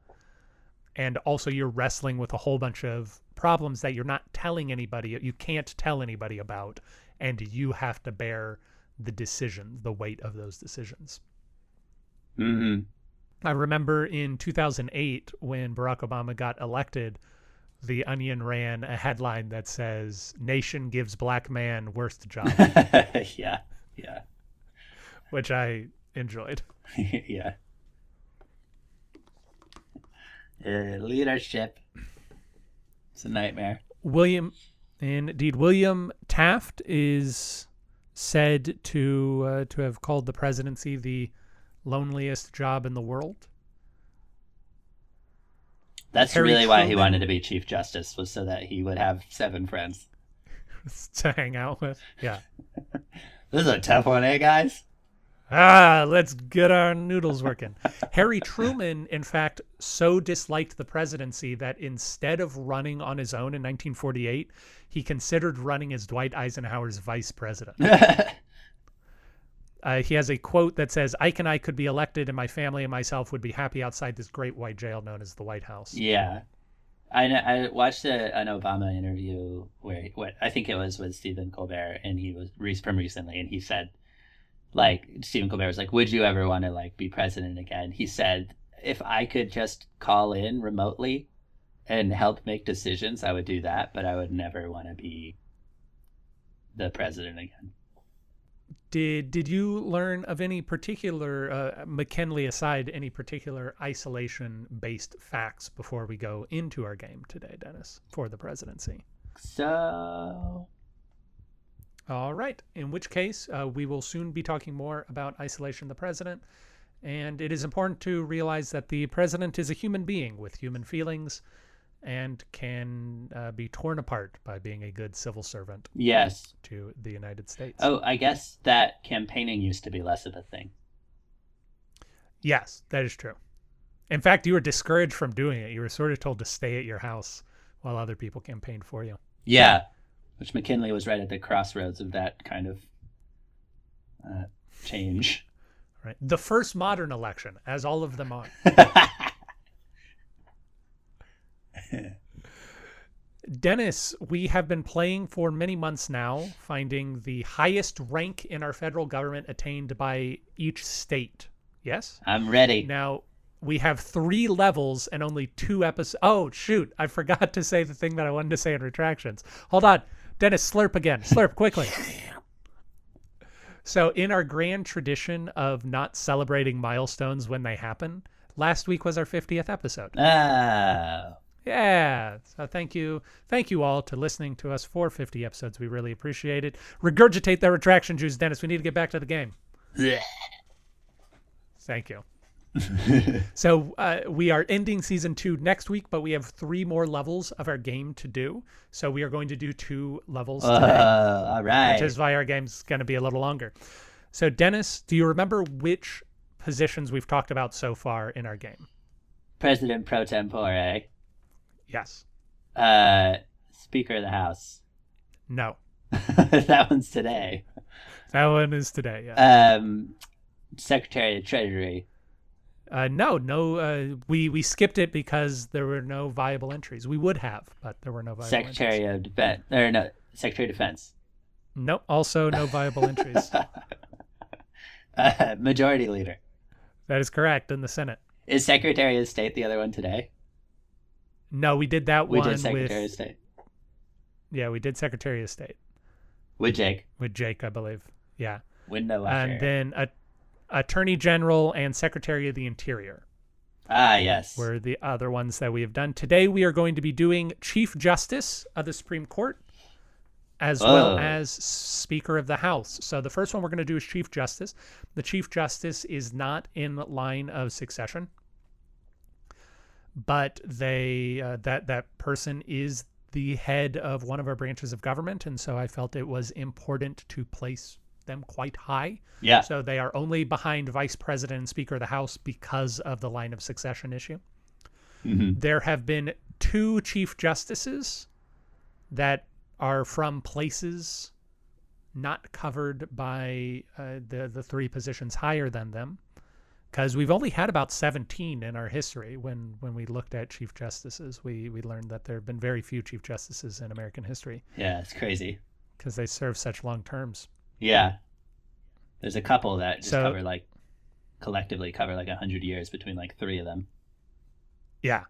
And also, you're wrestling with a whole bunch of problems that you're not telling anybody, you can't tell anybody about. And you have to bear the decision, the weight of those decisions. hmm I remember in 2008 when Barack Obama got elected, The Onion ran a headline that says, Nation gives black man worst job, yeah. Yeah. Which I enjoyed. yeah. Uh, leadership. It's a nightmare. William, indeed, William Taft is said to uh, to have called the presidency the loneliest job in the world. That's Harry really why he wanted to be chief justice was so that he would have seven friends. to hang out with. Yeah. This is a tough one, eh, guys? Ah, let's get our noodles working. Harry Truman, in fact, so disliked the presidency that instead of running on his own in 1948, he considered running as Dwight Eisenhower's vice president. Uh, he has a quote that says, Ike and I could be elected, and my family and myself would be happy outside this great white jail known as the White House. yeah. I I watched a, an Obama interview where what I think it was with Stephen Colbert, and he was from recently, and he said, like Stephen Colbert was like, "Would you ever want to like be president again?" He said, "If I could just call in remotely and help make decisions, I would do that, but I would never want to be the president again." Did did you learn of any particular uh, McKinley aside any particular isolation based facts before we go into our game today, Dennis, for the presidency? So All right. In which case, uh, we will soon be talking more about isolation of the president. And it is important to realize that the president is a human being with human feelings and can uh, be torn apart by being a good civil servant yes. to the United States. Oh, I guess that campaigning used to be less of a thing. Yes, that is true. In fact, you were discouraged from doing it. You were sort of told to stay at your house while other people campaigned for you. Yeah, which McKinley was right at the crossroads of that kind of uh, change. Right. The first modern election, as all of them are. Dennis, we have been playing for many months now, finding the highest rank in our federal government attained by each state. Yes? I'm ready. Now, we have three levels and only two episodes. Oh, shoot. I forgot to say the thing that I wanted to say in retractions. Hold on. Dennis, slurp again. Slurp quickly. So, in our grand tradition of not celebrating milestones when they happen, last week was our 50th episode. Oh, Yeah. So thank you. Thank you all to listening to us for 50 episodes. We really appreciate it. Regurgitate that retraction juice, Dennis. We need to get back to the game. Yeah. Thank you. so uh, we are ending season two next week, but we have three more levels of our game to do. So we are going to do two levels Uh, today, all right. which is why our game's going to be a little longer. So Dennis, do you remember which positions we've talked about so far in our game? President pro tempore, Yes. uh, Speaker of the House. No. that one's today. That one is today. Yeah. Um, Secretary of Treasury. Uh, no, no. Uh, we we skipped it because there were no viable entries. We would have, but there were no viable. Secretary entries. of Defense, or no, Secretary of Defense. Nope. Also, no viable entries. Uh, majority Leader. That is correct in the Senate. Is Secretary of State the other one today? No, we did that We one did Secretary with of State. yeah, we did Secretary of State With Jake. with Jake, I believe. Yeah, Window and then a, Attorney General and Secretary of the Interior ah, yes. were the other ones that we have done. Today we are going to be doing Chief Justice of the Supreme Court as well Oh. as Speaker of the House. So the first one we're going to do is Chief Justice. The Chief Justice is not in line of succession, but they uh, that that person is the head of one of our branches of government, and so I felt it was important to place them quite high. Yeah. So they are only behind Vice President and Speaker of the House because of the line of succession issue. Mhm. There have been two Chief Justices that are from places not covered by uh, the the three positions higher than them, because we've only had about seventeen in our history. When when we looked at Chief Justices, we we learned that there have been very few Chief Justices in American history Yeah, it's crazy. because they serve such long terms. Yeah. There's a couple that just So- cover like collectively cover like a hundred years between like three of them. Yeah.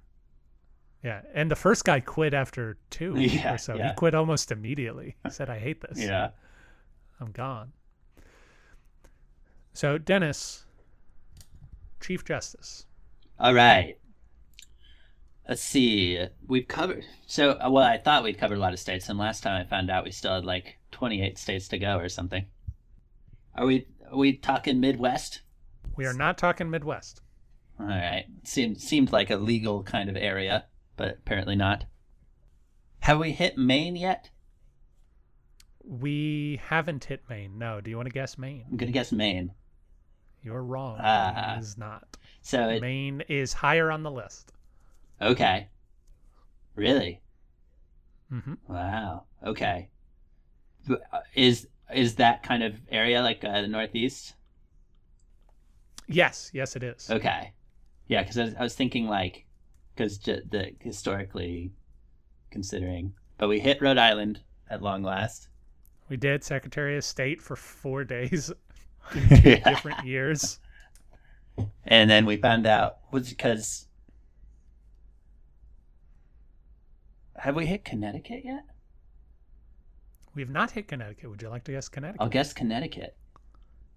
Yeah. And the first guy quit after two Yeah, or so. yeah. He quit almost immediately. He said, I hate this. Yeah. I'm gone. So, Dennis, Chief Justice. All right. Let's see. We've covered. So, uh, well, I thought we'd covered a lot of states, and last time I found out we still had like 28 states to go or something. Are we? Are we talking Midwest? We are not talking Midwest. All right. Seemed seemed like a legal kind of area, but apparently not. Have we hit Maine yet? We haven't hit Maine. No. Do you want to guess Maine? I'm gonna guess Maine. You're wrong. It is not. So it, Maine is higher on the list. Okay. Really? hmm Wow. Okay. Is is that kind of area like uh, the Northeast? Yes. Yes, it is. Okay. Yeah, because I, was- I was thinking like, because the historically considering, but we hit Rhode Island at long last. We did Secretary of State for four days in two different years. and then we found out was because have we hit Connecticut yet? We have not hit Connecticut. Would you like to guess Connecticut? I'll guess Connecticut.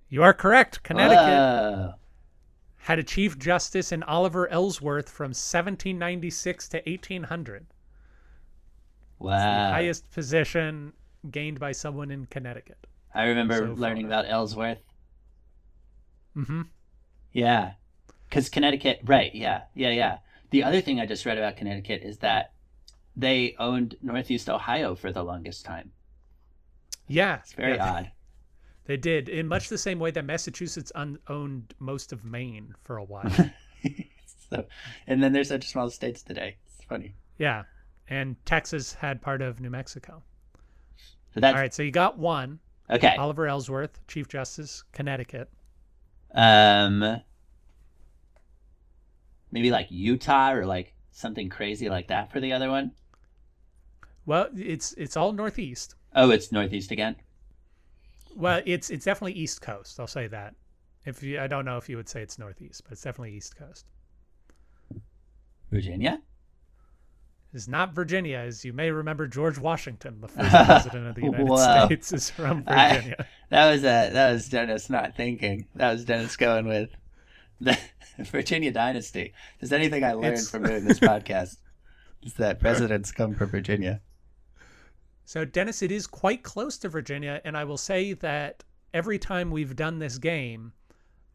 You are correct. Connecticut. Whoa. had a chief justice in Oliver Ellsworth from 1796 to 1800. Wow. Highest position gained by someone in Connecticut. I remember so learning about Ellsworth. Mm hmm. Yeah. Because Connecticut, right, yeah, yeah, yeah. The other thing I just read about Connecticut is that they owned Northeast Ohio for the longest time. Yeah, It's very yeah, odd. They did in much the same way that Massachusetts un- owned most of Maine for a while. so, and then there's such small states today. It's funny. yeah, and Texas had part of New Mexico. So that's All right, so you got one. okay. Oliver Ellsworth, Chief Justice, Connecticut. Um, maybe like Utah or like something crazy like that for the other one. Well, it's it's all Northeast. Oh, it's Northeast again. Well, it's it's definitely East Coast. I'll say that. If you, I don't know if you would say it's Northeast, but it's definitely East Coast. Virginia. It's not Virginia, as you may remember. George Washington, the first president of the United Wow. States, is from I- Virginia. That was a that was Dennis not thinking. That was Dennis going with the Virginia dynasty. There's anything I learned It's- from doing this podcast, is that presidents come from Virginia. So, Dennis, it is quite close to Virginia, and I will say that every time we've done this game,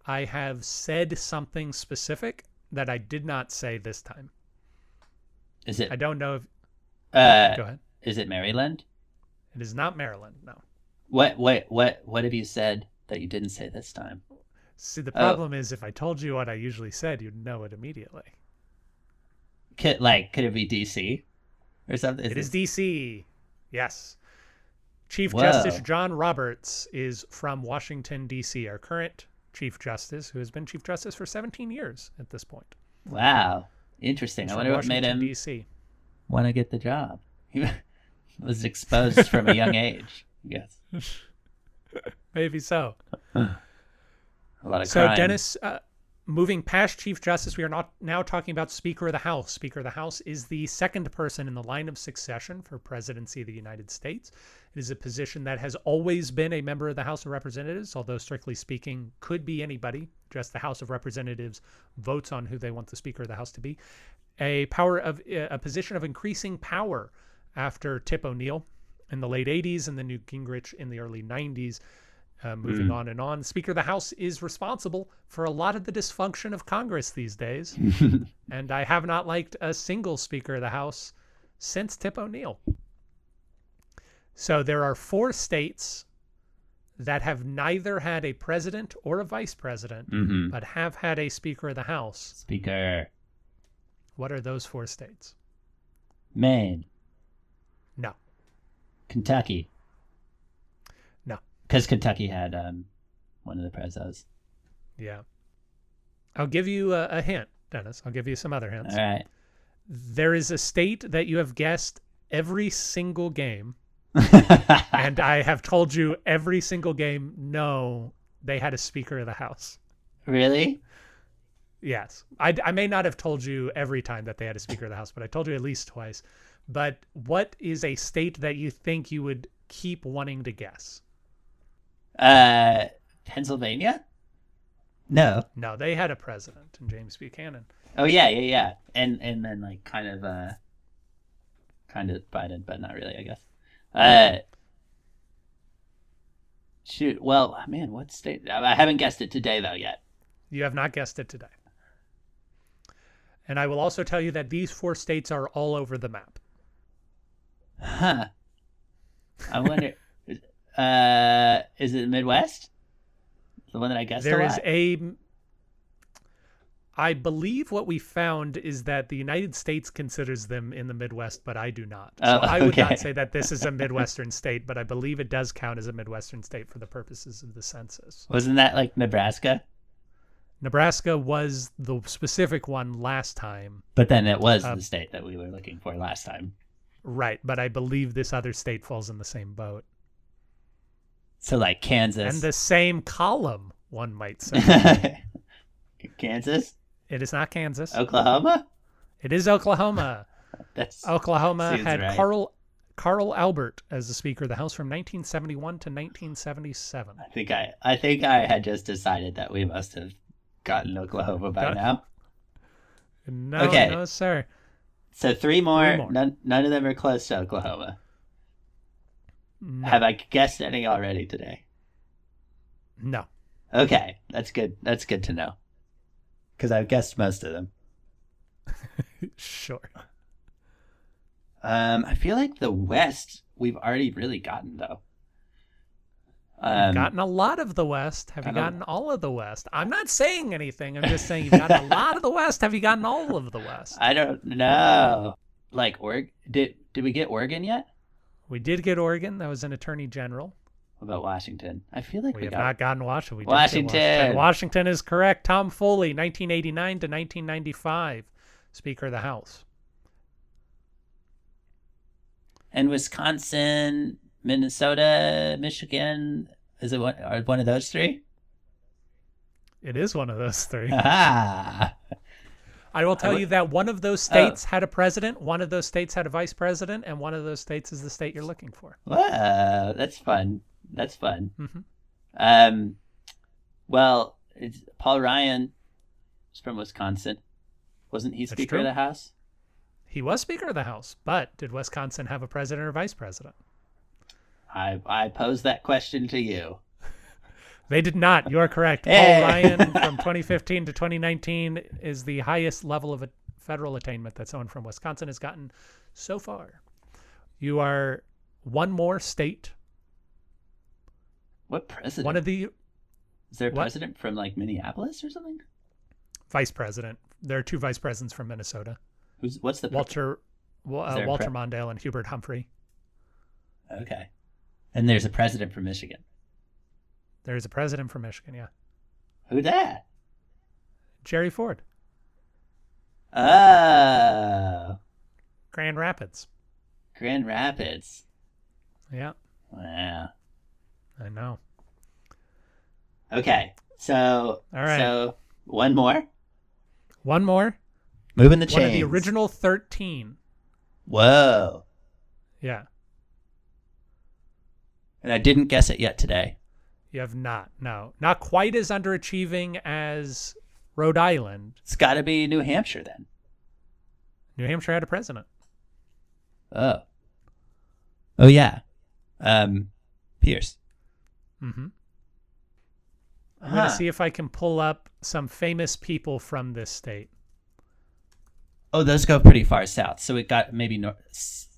I have said something specific that I did not say this time. Is it I don't know if. uh go ahead. is it Maryland? It is not Maryland. No. What what what what have you said that you didn't say this time? See, the Oh. problem is if I told you what I usually said, you'd know it immediately. Could like could it be DC or something? It is DC. Yes. Chief Whoa. Justice John Roberts is from Washington, D.C., our current Chief Justice, who has been Chief Justice for 17 years at this point. Wow. Interesting. He's I wonder what made him D.C. want to get the job. He was exposed from a young age. Yes. Maybe so. A lot of So, crime. Dennis, uh, moving past Chief Justice, we are not now talking about Speaker of the House. Speaker of the House is the second person in the line of succession for presidency of the United States. It is a position that has always been a member of the House of Representatives, although strictly speaking, could be anybody. Just the House of Representatives votes on who they want the Speaker of the House to be. A power of a position of increasing power after Tip O'Neill in the late 80s and then Newt Gingrich in the early 90s. Uh, moving on and on. Speaker of the House is responsible for a lot of the dysfunction of Congress these days. and I have not liked a single Speaker of the House since Tip O'Neill. So there are four states that have neither had a president or a vice president, hmm but have had a Speaker of the House. Speaker. What are those four states? Maine. No. Kentucky. Because Kentucky had um, one of the prezos. Yeah. I'll give you a, a hint, Dennis. I'll give you some other hints. All right. There is a state that you have guessed every single game, and I have told you every single game, no, they had a Speaker of the House. really? Yes. I, I may not have told you every time that they had a Speaker of the House, but I told you at least twice. But what is a state that you think you would keep wanting to guess? Uh, Pennsylvania? No. No, they had a president, and James Buchanan. Oh yeah, yeah, yeah. And and then like kind of uh, kind of Biden, but not really, I guess. Uh, shoot. Well, man, what state? I I haven't guessed it today though yet. You have not guessed it today. And I will also tell you that these four states are all over the map. Huh. I wonder. uh, is it the Midwest? The one that I guessed There a is a. I believe what we found is that the United States considers them in the Midwest, but I do not. So Oh, I would not say that this is a Midwestern state, but I believe it does count as a Midwestern state for the purposes of the census. Wasn't that like Nebraska? Nebraska was the specific one last time, But then it was Um, the state that we were looking for last time. right? But I believe this other state falls in the same boat. So like Kansas. And the same column, one might say. Kansas, it is not Kansas. Oklahoma. It is Oklahoma. That's Oklahoma had right. Carl Carl Albert as the Speaker of the House from 1971 to 1977. I think I I think I had just decided that we must have gotten Oklahoma by now. No, Okay. no, sir. So three more, Three more. None, none of them are close to Oklahoma. Have I guessed any already today? no. Okay, that's good. That's good to know. Because I've guessed most of them. Sure. Um, I feel like the West we've already really gotten though. You've Um, gotten a lot of the West. Have you gotten all of the West? I'm not saying anything. I'm just saying you've gotten a lot of the West. Have you gotten all of the West? I don't know. Like Org, did did we get Oregon yet? We did get Oregon. That was an Attorney General. What about Washington? I feel like We we, have got. not gotten Washington. We Washington. Washington. Washington is correct. Tom Foley, 1989 to 1995, Speaker of the House. And Wisconsin, Minnesota, Michigan. Is it one? Are one of those three? It is one of those three. Ah, I will tell would- you that one of those states had a president, one of those states had a vice president, and one of those states is the state you're looking for. Whoa, that's fun. That's fun. Mhm. Um, well, it's, Paul Ryan is from Wisconsin. Wasn't he Speaker of the House? He was Speaker of the House, but did Wisconsin have a president or vice president? I I posed that question to you. They did not. You are correct. Hey. Paul Ryan from 2015 to 2019 is the highest level of a federal attainment that someone from Wisconsin has gotten so far. You are one more state. What president? One of the is there a what? president from like Minneapolis or something? vice president. There are two vice presidents from Minnesota. Who's what's the Walter uh, Walter Mondale and Hubert Humphrey. Okay, and there's a president from Michigan. There is a president from Michigan, yeah. Who that? Jerry Ford, Oh, Grand Rapids. Grand Rapids. Yeah, Wow. I know. Okay, so All right. so one more. One more. Moving the chain. One of the original 13. Whoa! Yeah, And I didn't guess it yet today. You have not. No, not quite as underachieving as Rhode Island. It's got to be New Hampshire then. New Hampshire had a president. Oh. Oh yeah. Um, Pierce. Mm-hmm. I'm Huh. gonna see if I can pull up some famous people from this state. Oh, those go pretty far south. So we got maybe north.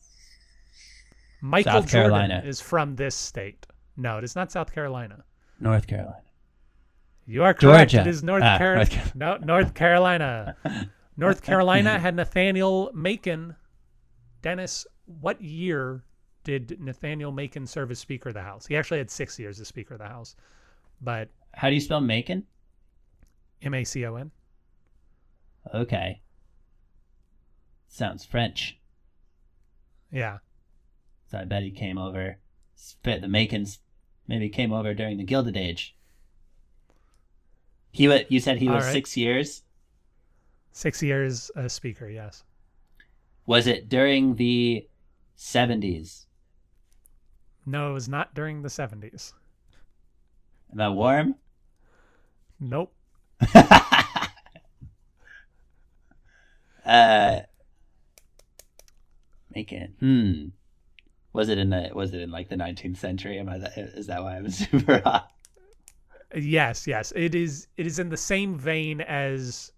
Michael South Jordan Carolina. is from this state. No, it is not South Carolina. North Carolina. You are correct. Georgia. It is North, Ah, Car- North Car- no, North Carolina. North Carolina had Nathaniel Macon. Dennis, what year did Nathaniel Macon serve as Speaker of the House? He actually had six years as Speaker of the House, but How do you spell Macon? M A C O N. Okay. Sounds French. Yeah. So I bet he came over. Spit the Macons maybe came over during the Gilded Age. He was, You said he All was right. six years. Six years a Speaker, yes. Was it during the seventies? No, it was not during the 70s. Am I warm? Nope. uh, Macon. Hmm. Was it in the? Was it in like the nineteenth century? Am I? That, is that why I'm super hot? Yes, yes. It is it is in the same vein as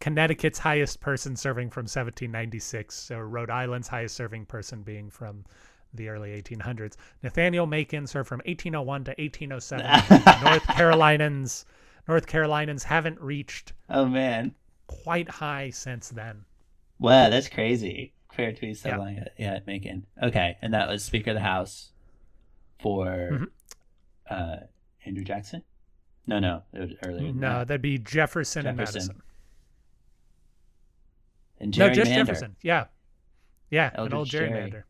Connecticut's highest person serving from 1796, or Rhode Island's highest serving person being from the early 1800s. Nathaniel Macon served from 1801 to 1807. North Carolinians North Carolinians haven't reached Oh man. quite high since then. Wow, that's crazy. Fair to be so Yeah. long. At, yeah, Macon. Okay, and that was Speaker of the House for Mhm. uh, Andrew Jackson. No, no, it was earlier. No, that. that'd be Jefferson, and Madison. and No, gerrymander. just Jefferson. Yeah. Yeah, an Elbridge old Gerry. gerrymander.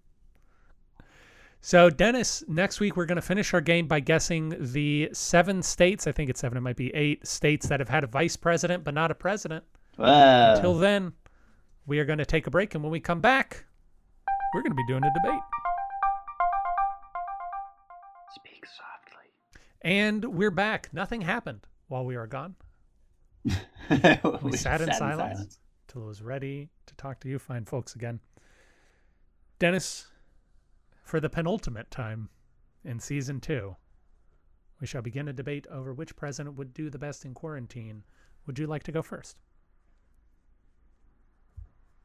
So, Dennis, next week we're going to finish our game by guessing the seven states. I think it's seven, it might be eight states that have had a vice president but not a president. Whoa. Until then, we are going to take a break. And when we come back, we're going to be doing a debate. Speak softly. And we're back. Nothing happened while we were gone. we sat in silence. till it was ready to talk to you fine folks again. Dennis, for the penultimate time in season two, we shall begin a debate over which president would do the best in quarantine. Would you like to go first?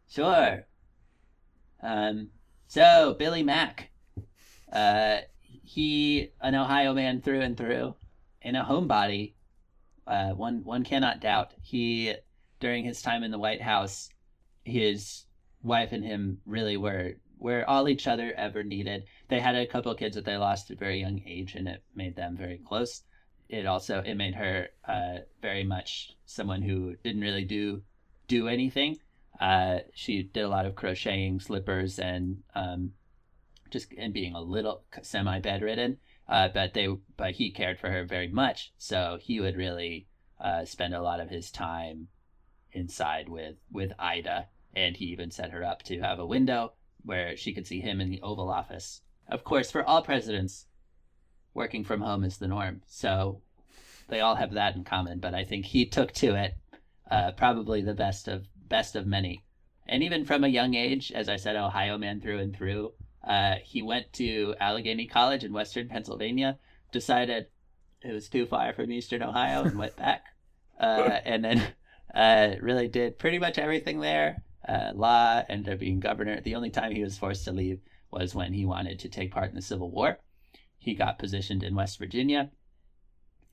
Sure. Um, so Billy Mack, uh, he an Ohio man through and through, and a homebody. Uh, one one cannot doubt. He during his time in the White House, his wife and him really were were all each other ever needed. They had a couple kids that they lost at a very young age, and it made them very close. It also it made her uh, very much someone who didn't really do do anything. Uh, she did a lot of crocheting slippers and um, just and being a little semi bedridden. Uh, but they but he cared for her very much, so he would really uh, spend a lot of his time inside with with Ida, and he even set her up to have a window where she could see him in the Oval Office. Of course, for all presidents, working from home is the norm, so they all have that in common. But I think he took to it uh, probably the best of best of many. And even from a young age, as I said, Ohio man through and through, uh, he went to Allegheny College in Western Pennsylvania, decided it was too far from Eastern Ohio, and went back. Uh, and then uh, really did pretty much everything there. Uh, law, ended up being governor. The only time he was forced to leave was when he wanted to take part in the Civil War. He got positioned in West Virginia,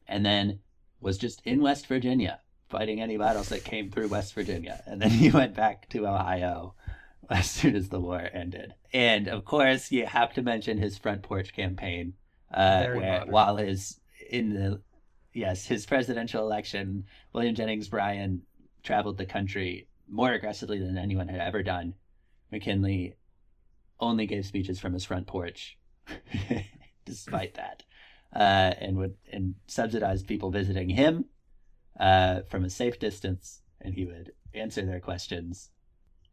and then was just in West Virginia fighting any battles that came through West Virginia. And then he went back to Ohio as soon as the war ended. And of course, you have to mention his front porch campaign, uh, where while his in the yes, his presidential election, William Jennings Bryan traveled the country more aggressively than anyone had ever done. McKinley only gave speeches from his front porch, despite that, uh, and would and subsidized people visiting him uh, from a safe distance, and he would answer their questions.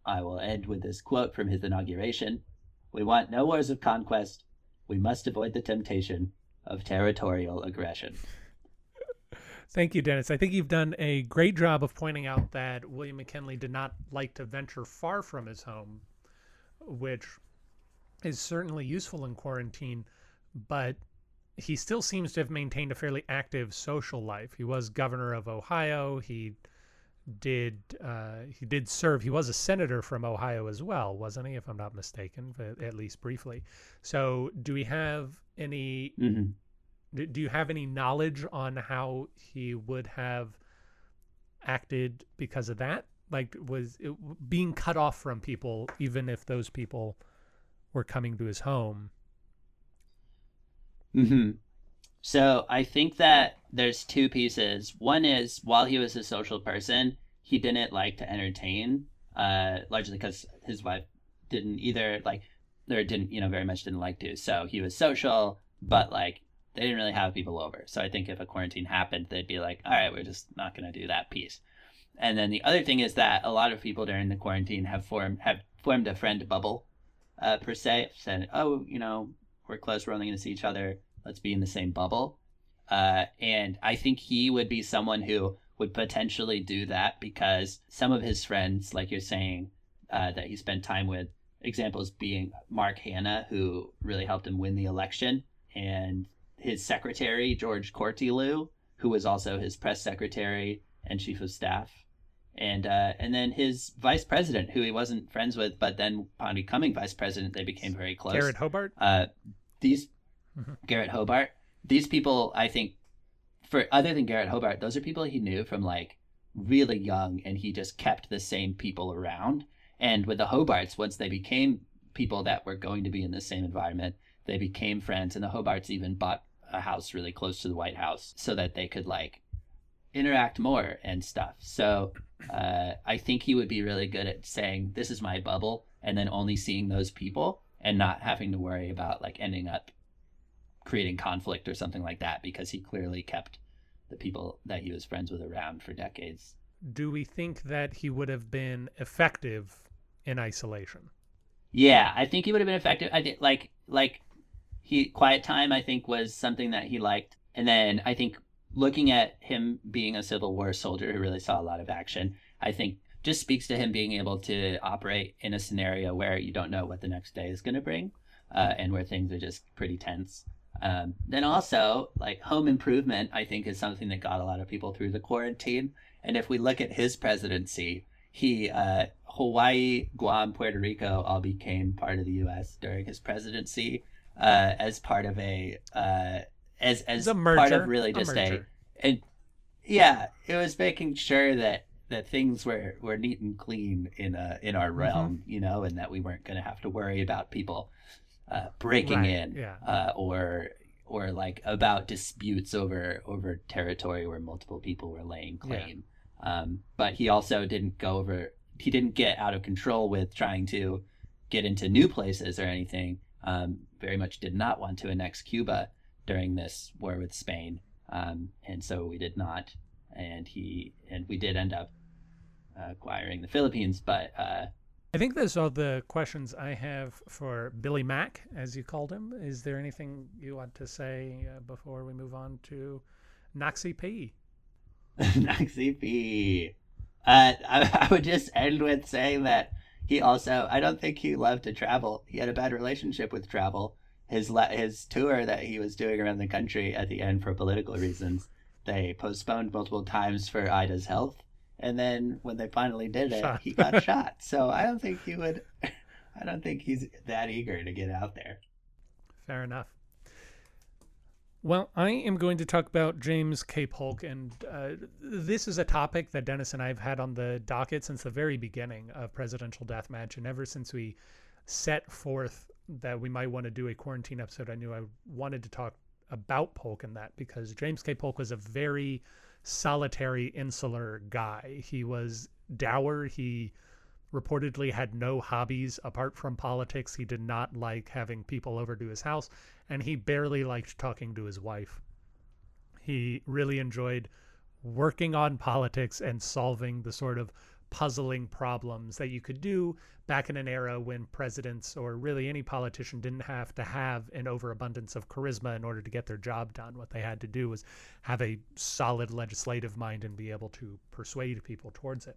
I will end with this quote from his inauguration: "We want no wars of conquest. We must avoid the temptation of territorial aggression." Thank you, Dennis. I think you've done a great job of pointing out that William McKinley did not like to venture far from his home, which is certainly useful in quarantine, but he still seems to have maintained a fairly active social life. He was governor of Ohio. He did uh, he did serve. He was a senator from Ohio as well, wasn't he? If I'm not mistaken, at least briefly. So, do we have any mm -hmm do you have any knowledge on how he would have acted because of that? Like, was it being cut off from people, even if those people were coming to his home? Mm hmm So I think that there's two pieces. One is while he was a social person, he didn't like to entertain, uh, largely because his wife didn't either like, or didn't, you know, very much didn't like to. So he was social, but like they didn't really have people over. So I think if a quarantine happened, they'd be like, all right, we're just not going to do that piece. And then the other thing is that a lot of people during the quarantine have formed have formed a friend bubble, uh, per se. Said, oh, you know, we're close, we're only going to see each other. Let's be in the same bubble. Uh, and I think he would be someone who would potentially do that because some of his friends, like you're saying, uh, that he spent time with, examples being Mark Hanna, who really helped him win the election, and his secretary, George Cortelyou, who was also his press secretary and chief of staff. And uh, and then his vice president, who he wasn't friends with, but then upon becoming vice president, they became very close. Garrett Hobart. Uh, these mm-hmm. Garrett Hobart. These people, I think, for other than Garrett Hobart, those are people he knew from like really young, and he just kept the same people around. And with the Hobarts, once they became people that were going to be in the same environment, they became friends. And the Hobarts even bought a house really close to the White House so that they could like interact more and stuff. So uh, I think he would be really good at saying, "This is my bubble," and then only seeing those people and not having to worry about like ending up creating conflict or something like that because he clearly kept the people that he was friends with around for decades. Do we think that he would have been effective in isolation? Yeah, I think he would have been effective. I think like like he quiet time I think was something that he liked. And then I think looking at him being a Civil War soldier who really saw a lot of action, I think just speaks to him being able to operate in a scenario where you don't know what the next day is going to bring, uh, and where things are just pretty tense. Um, then also, like home improvement, I think is something that got a lot of people through the quarantine. And if we look at his presidency, he uh, Hawaii, Guam, Puerto Rico all became part of the U.S. during his presidency uh, as part of a as as a part of really just a, a and yeah, it was making sure that that things were were neat and clean in uh in our mm-hmm. realm, mm-hmm. you know, and that we weren't going to have to worry about people uh, breaking right. in yeah. uh, or or like about disputes over over territory where multiple people were laying claim. Yeah. Um, but he also didn't go over. He didn't get out of control with trying to get into new places or anything um, very much did not want to annex Cuba during this war with Spain, um, and so we did not. And he and we did end up uh, acquiring the Philippines, but uh, I think those are the questions I have for Billy Mack, as you called him. Is there anything you want to say uh, before we move on to Noxie P? Noxie P. Uh, I, I would just end with saying that he also I don't think he loved to travel. He had a bad relationship with travel. His his tour that he was doing around the country at the end for political reasons, they postponed multiple times for Ida's health. And then when they finally did it, shot. he got shot. So I don't think he would I don't think he's that eager to get out there. Fair enough. Well, I am going to talk about James K. Polk, and uh, this is a topic that Dennis and I have had on the docket since the very beginning of Presidential Deathmatch, and ever since we set forth that we might want to do a quarantine episode, I knew I wanted to talk about Polk in that because James K. Polk was a very solitary, insular guy. He was dour. He reportedly had no hobbies apart from politics. He did not like having people over to his house, and he barely liked talking to his wife. He really enjoyed working on politics and solving the sort of puzzling problems that you could do back in an era when presidents or really any politician didn't have to have an overabundance of charisma in order to get their job done. What they had to do was have a solid legislative mind and be able to persuade people towards it.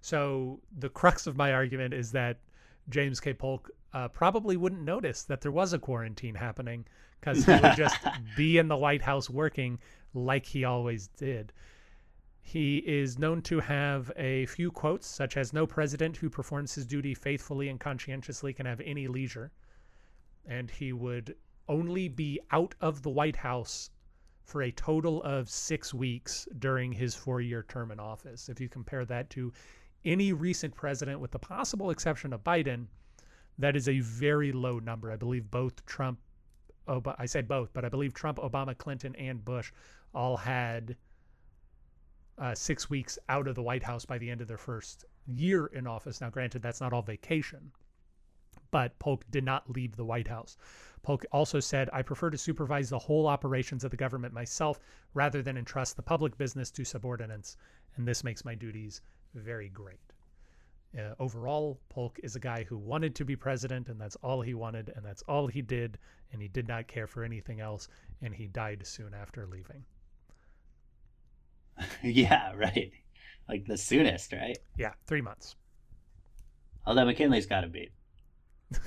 So the crux of my argument is that James K. Polk uh, probably wouldn't notice that there was a quarantine happening because he would just be in the White House working like he always did. He is known to have a few quotes, such as No president who performs his duty faithfully and conscientiously can have any leisure. And he would only be out of the White House for a total of six weeks during his four year term in office. If you compare that to any recent president, with the possible exception of Biden, that is a very low number. I believe both Trump, I say both, but I believe Trump, Obama, Clinton, and Bush all had uh, six weeks out of the White House by the end of their first year in office. Now, granted, that's not all vacation, but Polk did not leave the White House. Polk also said, I prefer to supervise the whole operations of the government myself rather than entrust the public business to subordinates, and this makes my duties very great. Uh, overall, Polk is a guy who wanted to be president, and that's all he wanted, and that's all he did, and he did not care for anything else, and he died soon after leaving. yeah, right. Like the soonest, right? Yeah, three months. Although McKinley's got to beat.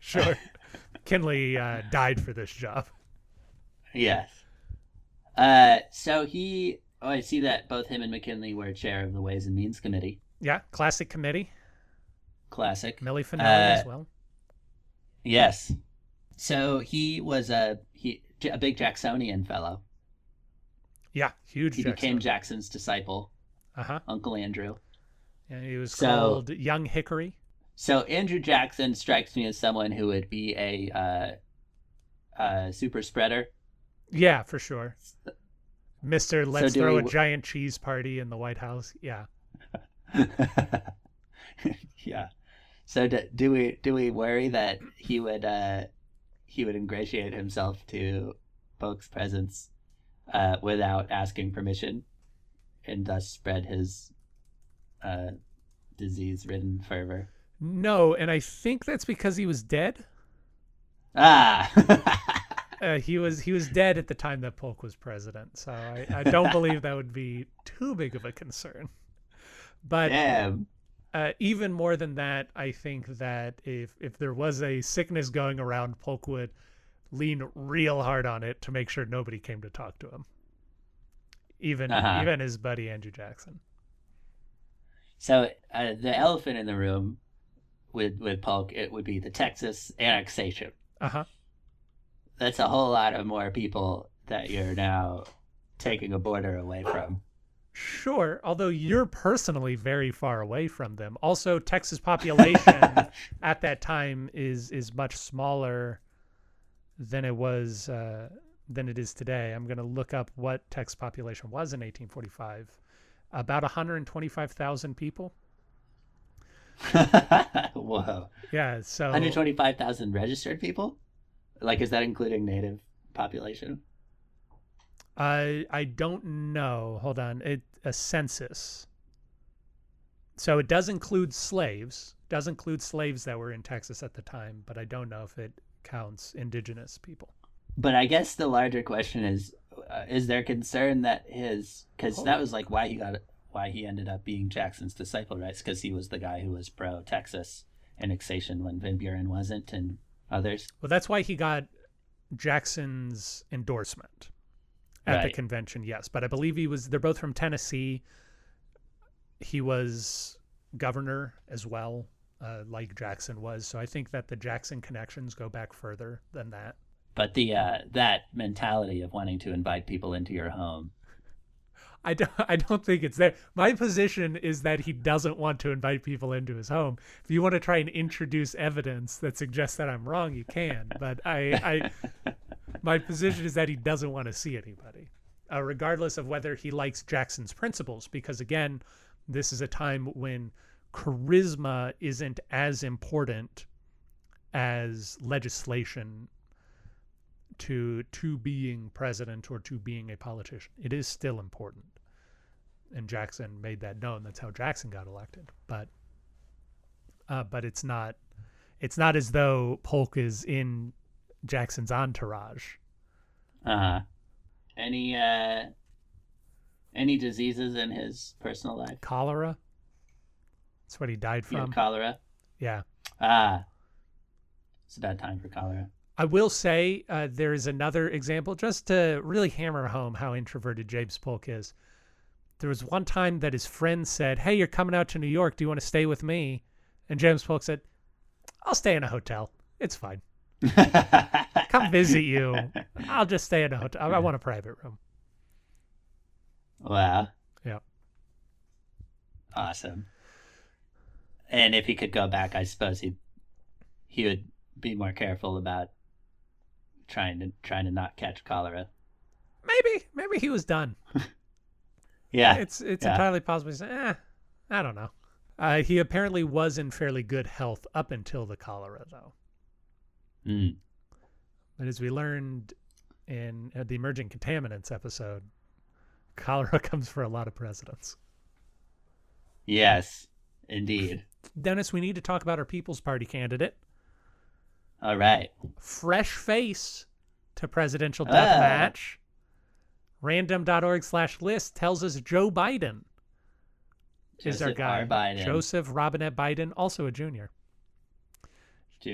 sure. McKinley uh, died for this job. Yes. Uh, so he, oh, I see that both him and McKinley were chair of the Ways and Means Committee. Yeah, classic committee. Classic. Millie Finelli uh, as well. Yes. So he was a he a big Jacksonian fellow. Yeah, huge. He Jackson. became Jackson's disciple. Uh huh. Uncle Andrew. And he was so, called Young Hickory. So Andrew Jackson strikes me as someone who would be a uh, uh, super spreader. Yeah, for sure. Mister, let's so throw we... a giant cheese party in the White House. Yeah. yeah. So do, do, we do we worry that he would uh, he would ingratiate himself to Polk's presence uh, without asking permission, and thus spread his uh, disease-ridden fervor. No, and I think that's because he was dead. Ah. uh, he was he was dead at the time that Polk was president, so I, I don't believe that would be too big of a concern. But uh, even more than that, I think that if if there was a sickness going around, Polk would lean real hard on it to make sure nobody came to talk to him. Even uh -huh. even his buddy Andrew Jackson. So uh, the elephant in the room with with Polk it would be the Texas annexation. Uh huh. That's a whole lot of more people that you're now taking a border away from. Sure, although you're personally very far away from them. Also, Texas population at that time is is much smaller than it was uh, than it is today. I'm going to look up what Texas population was in 1845. About 125,000 people. Whoa. Yeah, so 125,000 registered people? Like is that including native population? I I don't know. Hold on. It a census. So it does include slaves. Does include slaves that were in Texas at the time, but I don't know if it counts indigenous people. But I guess the larger question is: uh, Is there concern that his because oh. that was like why he got why he ended up being Jackson's disciple, right? Because he was the guy who was pro Texas annexation when Van Buren wasn't, and others. Well, that's why he got Jackson's endorsement at right. the convention. Yes, but I believe he was. They're both from Tennessee. He was governor as well uh, like Jackson was. So I think that the Jackson connections go back further than that. But the uh, that mentality of wanting to invite people into your home. I don't, I don't think it's there. My position is that he doesn't want to invite people into his home. If you want to try and introduce evidence that suggests that I'm wrong, you can. But I, I my position is that he doesn't want to see anybody, uh, regardless of whether he likes Jackson's principles. Because again, this is a time when charisma isn't as important as legislation to to being president or to being a politician. It is still important. And Jackson made that known. That's how Jackson got elected. But uh, but it's not it's not as though Polk is in Jackson's entourage. Uh huh. Any uh, any diseases in his personal life? Cholera. That's what he died from. cholera. Yeah. Ah, it's a bad time for cholera. I will say uh, there is another example just to really hammer home how introverted James Polk is. There was one time that his friend said, Hey, you're coming out to New York. Do you want to stay with me? And James Polk said, I'll stay in a hotel. It's fine. Come visit you. I'll just stay in a hotel. I I want a private room. Wow. Yeah. Awesome. And if he could go back, I suppose he he would be more careful about trying to trying to not catch cholera. Maybe, maybe he was done. Yeah. It's it's Yeah. entirely possible. Eh, I don't know. Uh, he apparently was in fairly good health up until the cholera, though. Mm. But as we learned in uh, the emerging contaminants episode, cholera comes for a lot of presidents. Yes, indeed. Dennis, we need to talk about our People's Party candidate. All right. Fresh face to presidential Ah. death match. Random.org slash list tells us Joe Biden is our guy. R. Biden Joseph Robinette Biden, also a junior. Jr.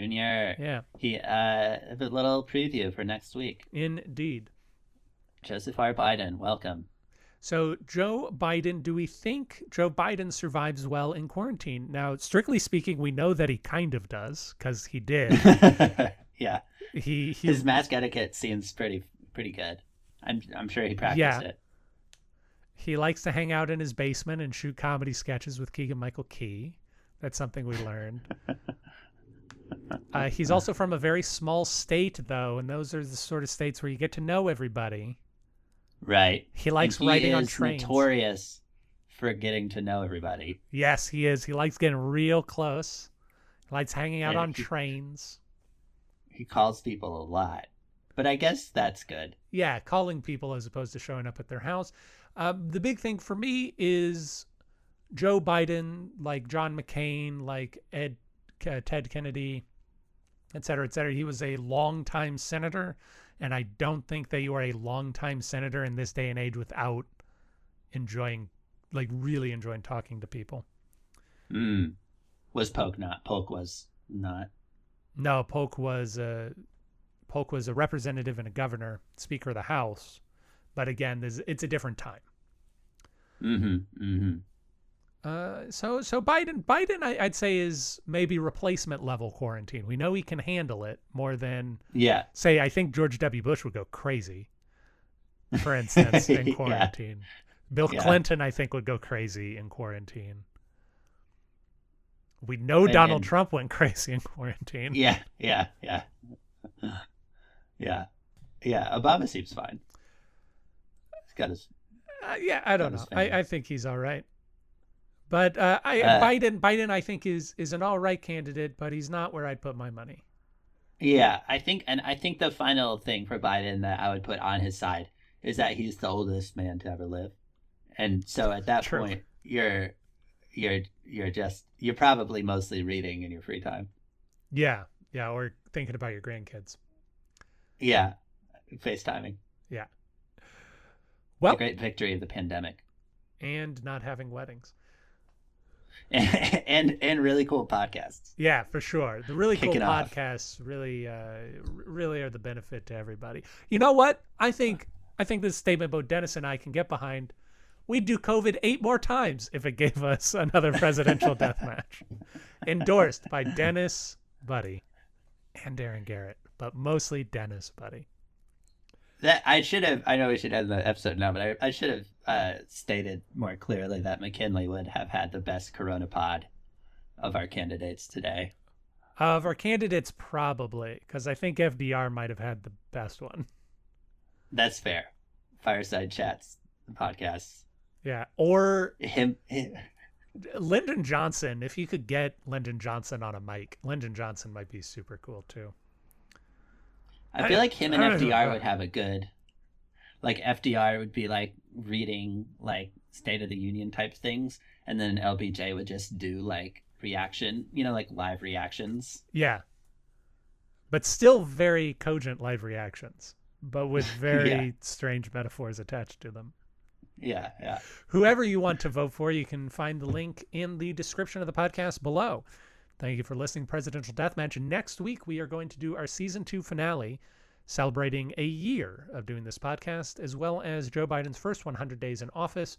Yeah, He uh a little preview for next week. indeed. Joseph R. Biden, welcome. So, Joe Biden, do we think Joe Biden survives well in quarantine? Now, strictly speaking, we know that he kind of does because he did. yeah. he he His mask etiquette seems pretty pretty good. I'm I'm sure he practiced Yeah. it. he likes to hang out in his basement and shoot comedy sketches with Keegan Michael Key. That's something we learned. uh, he's also from a very small state, though, and those are the sort of states where you get to know everybody. Right. He likes he riding on trains. Notorious for getting to know everybody. Yes, he is. He likes getting real close. He likes hanging out And on he- trains. He calls people a lot, but I guess that's good. yeah, calling people as opposed to showing up at their house. Um, the big thing for me is Joe Biden, like John McCain, like Ed, uh, Ted Kennedy, et cetera, et cetera. He was a longtime senator, and I don't think that you are a longtime senator in this day and age without enjoying, like, really enjoying talking to people. Mm. Was Polk not? Polk was not. No, Polk was a Polk was a representative and a governor, Speaker of the House, but again, it's a different time. Mm-hmm. Mm-hmm. Uh, so so Biden Biden I, I'd say is maybe replacement level quarantine. We know he can handle it more than Yeah. say I think George W. Bush would go crazy, for instance, in Yeah. quarantine. Bill Yeah. Clinton I think would go crazy in quarantine. We know And- Donald Trump went crazy in quarantine. Yeah. Yeah. Yeah. yeah. Yeah. Obama seems fine. He's got his. Uh, yeah, I don't know. I, I think he's all right. But uh, I Uh, Biden Biden I think is is an all right candidate, but he's not where I'd put my money. Yeah, I think, and I think the final thing for Biden that I would put on his side is that he's the oldest man to ever live, and so at that True. point, you're, you're, you're just, you're probably mostly reading in your free time. Yeah, yeah, or thinking about your grandkids. Yeah, FaceTiming. Yeah. Well, the great victory of the pandemic, and not having weddings. And and, and really cool podcasts. Yeah, for sure. The really cool Kicking off. podcasts really, uh, really are the benefit to everybody. You know what? I think I think this statement about Dennis and I can get behind. We'd do COVID eight more times if it gave us another presidential death match. Endorsed by Dennis Buddy and Aaron Garrett, but mostly Dennis Buddy. That I should have. I know we should end the episode now, but I, I should have uh, stated more clearly that McKinley would have had the best Corona pod of our candidates today. Of our candidates, probably, because I think FDR might have had the best one. That's fair. Fireside chats, podcasts. Yeah, or Him, him Lyndon Johnson. If you could get Lyndon Johnson on a mic, Lyndon Johnson might be super cool too. I I- feel like him and. FDR would have a good, like FDR would be like reading like State of the Union type things, and then LBJ would just do like reaction, you know, like live reactions. Yeah, but still very cogent live reactions, but with very Yeah. strange metaphors attached to them. Yeah, yeah. Whoever you want to vote for, you can find the link in the description of the podcast below. Thank you for listening, Presidential Deathmatch. And next week, we are going to do our season two finale, celebrating a year of doing this podcast, as well as Joe Biden's first 100 days in office,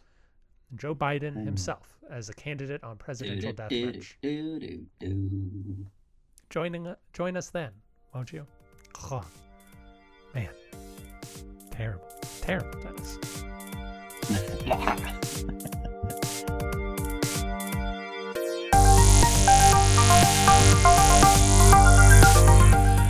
and Joe Biden himself as a candidate on Presidential Deathmatch. Joining, uh, join us then, won't you? Oh, man, terrible, terrible, Dennis.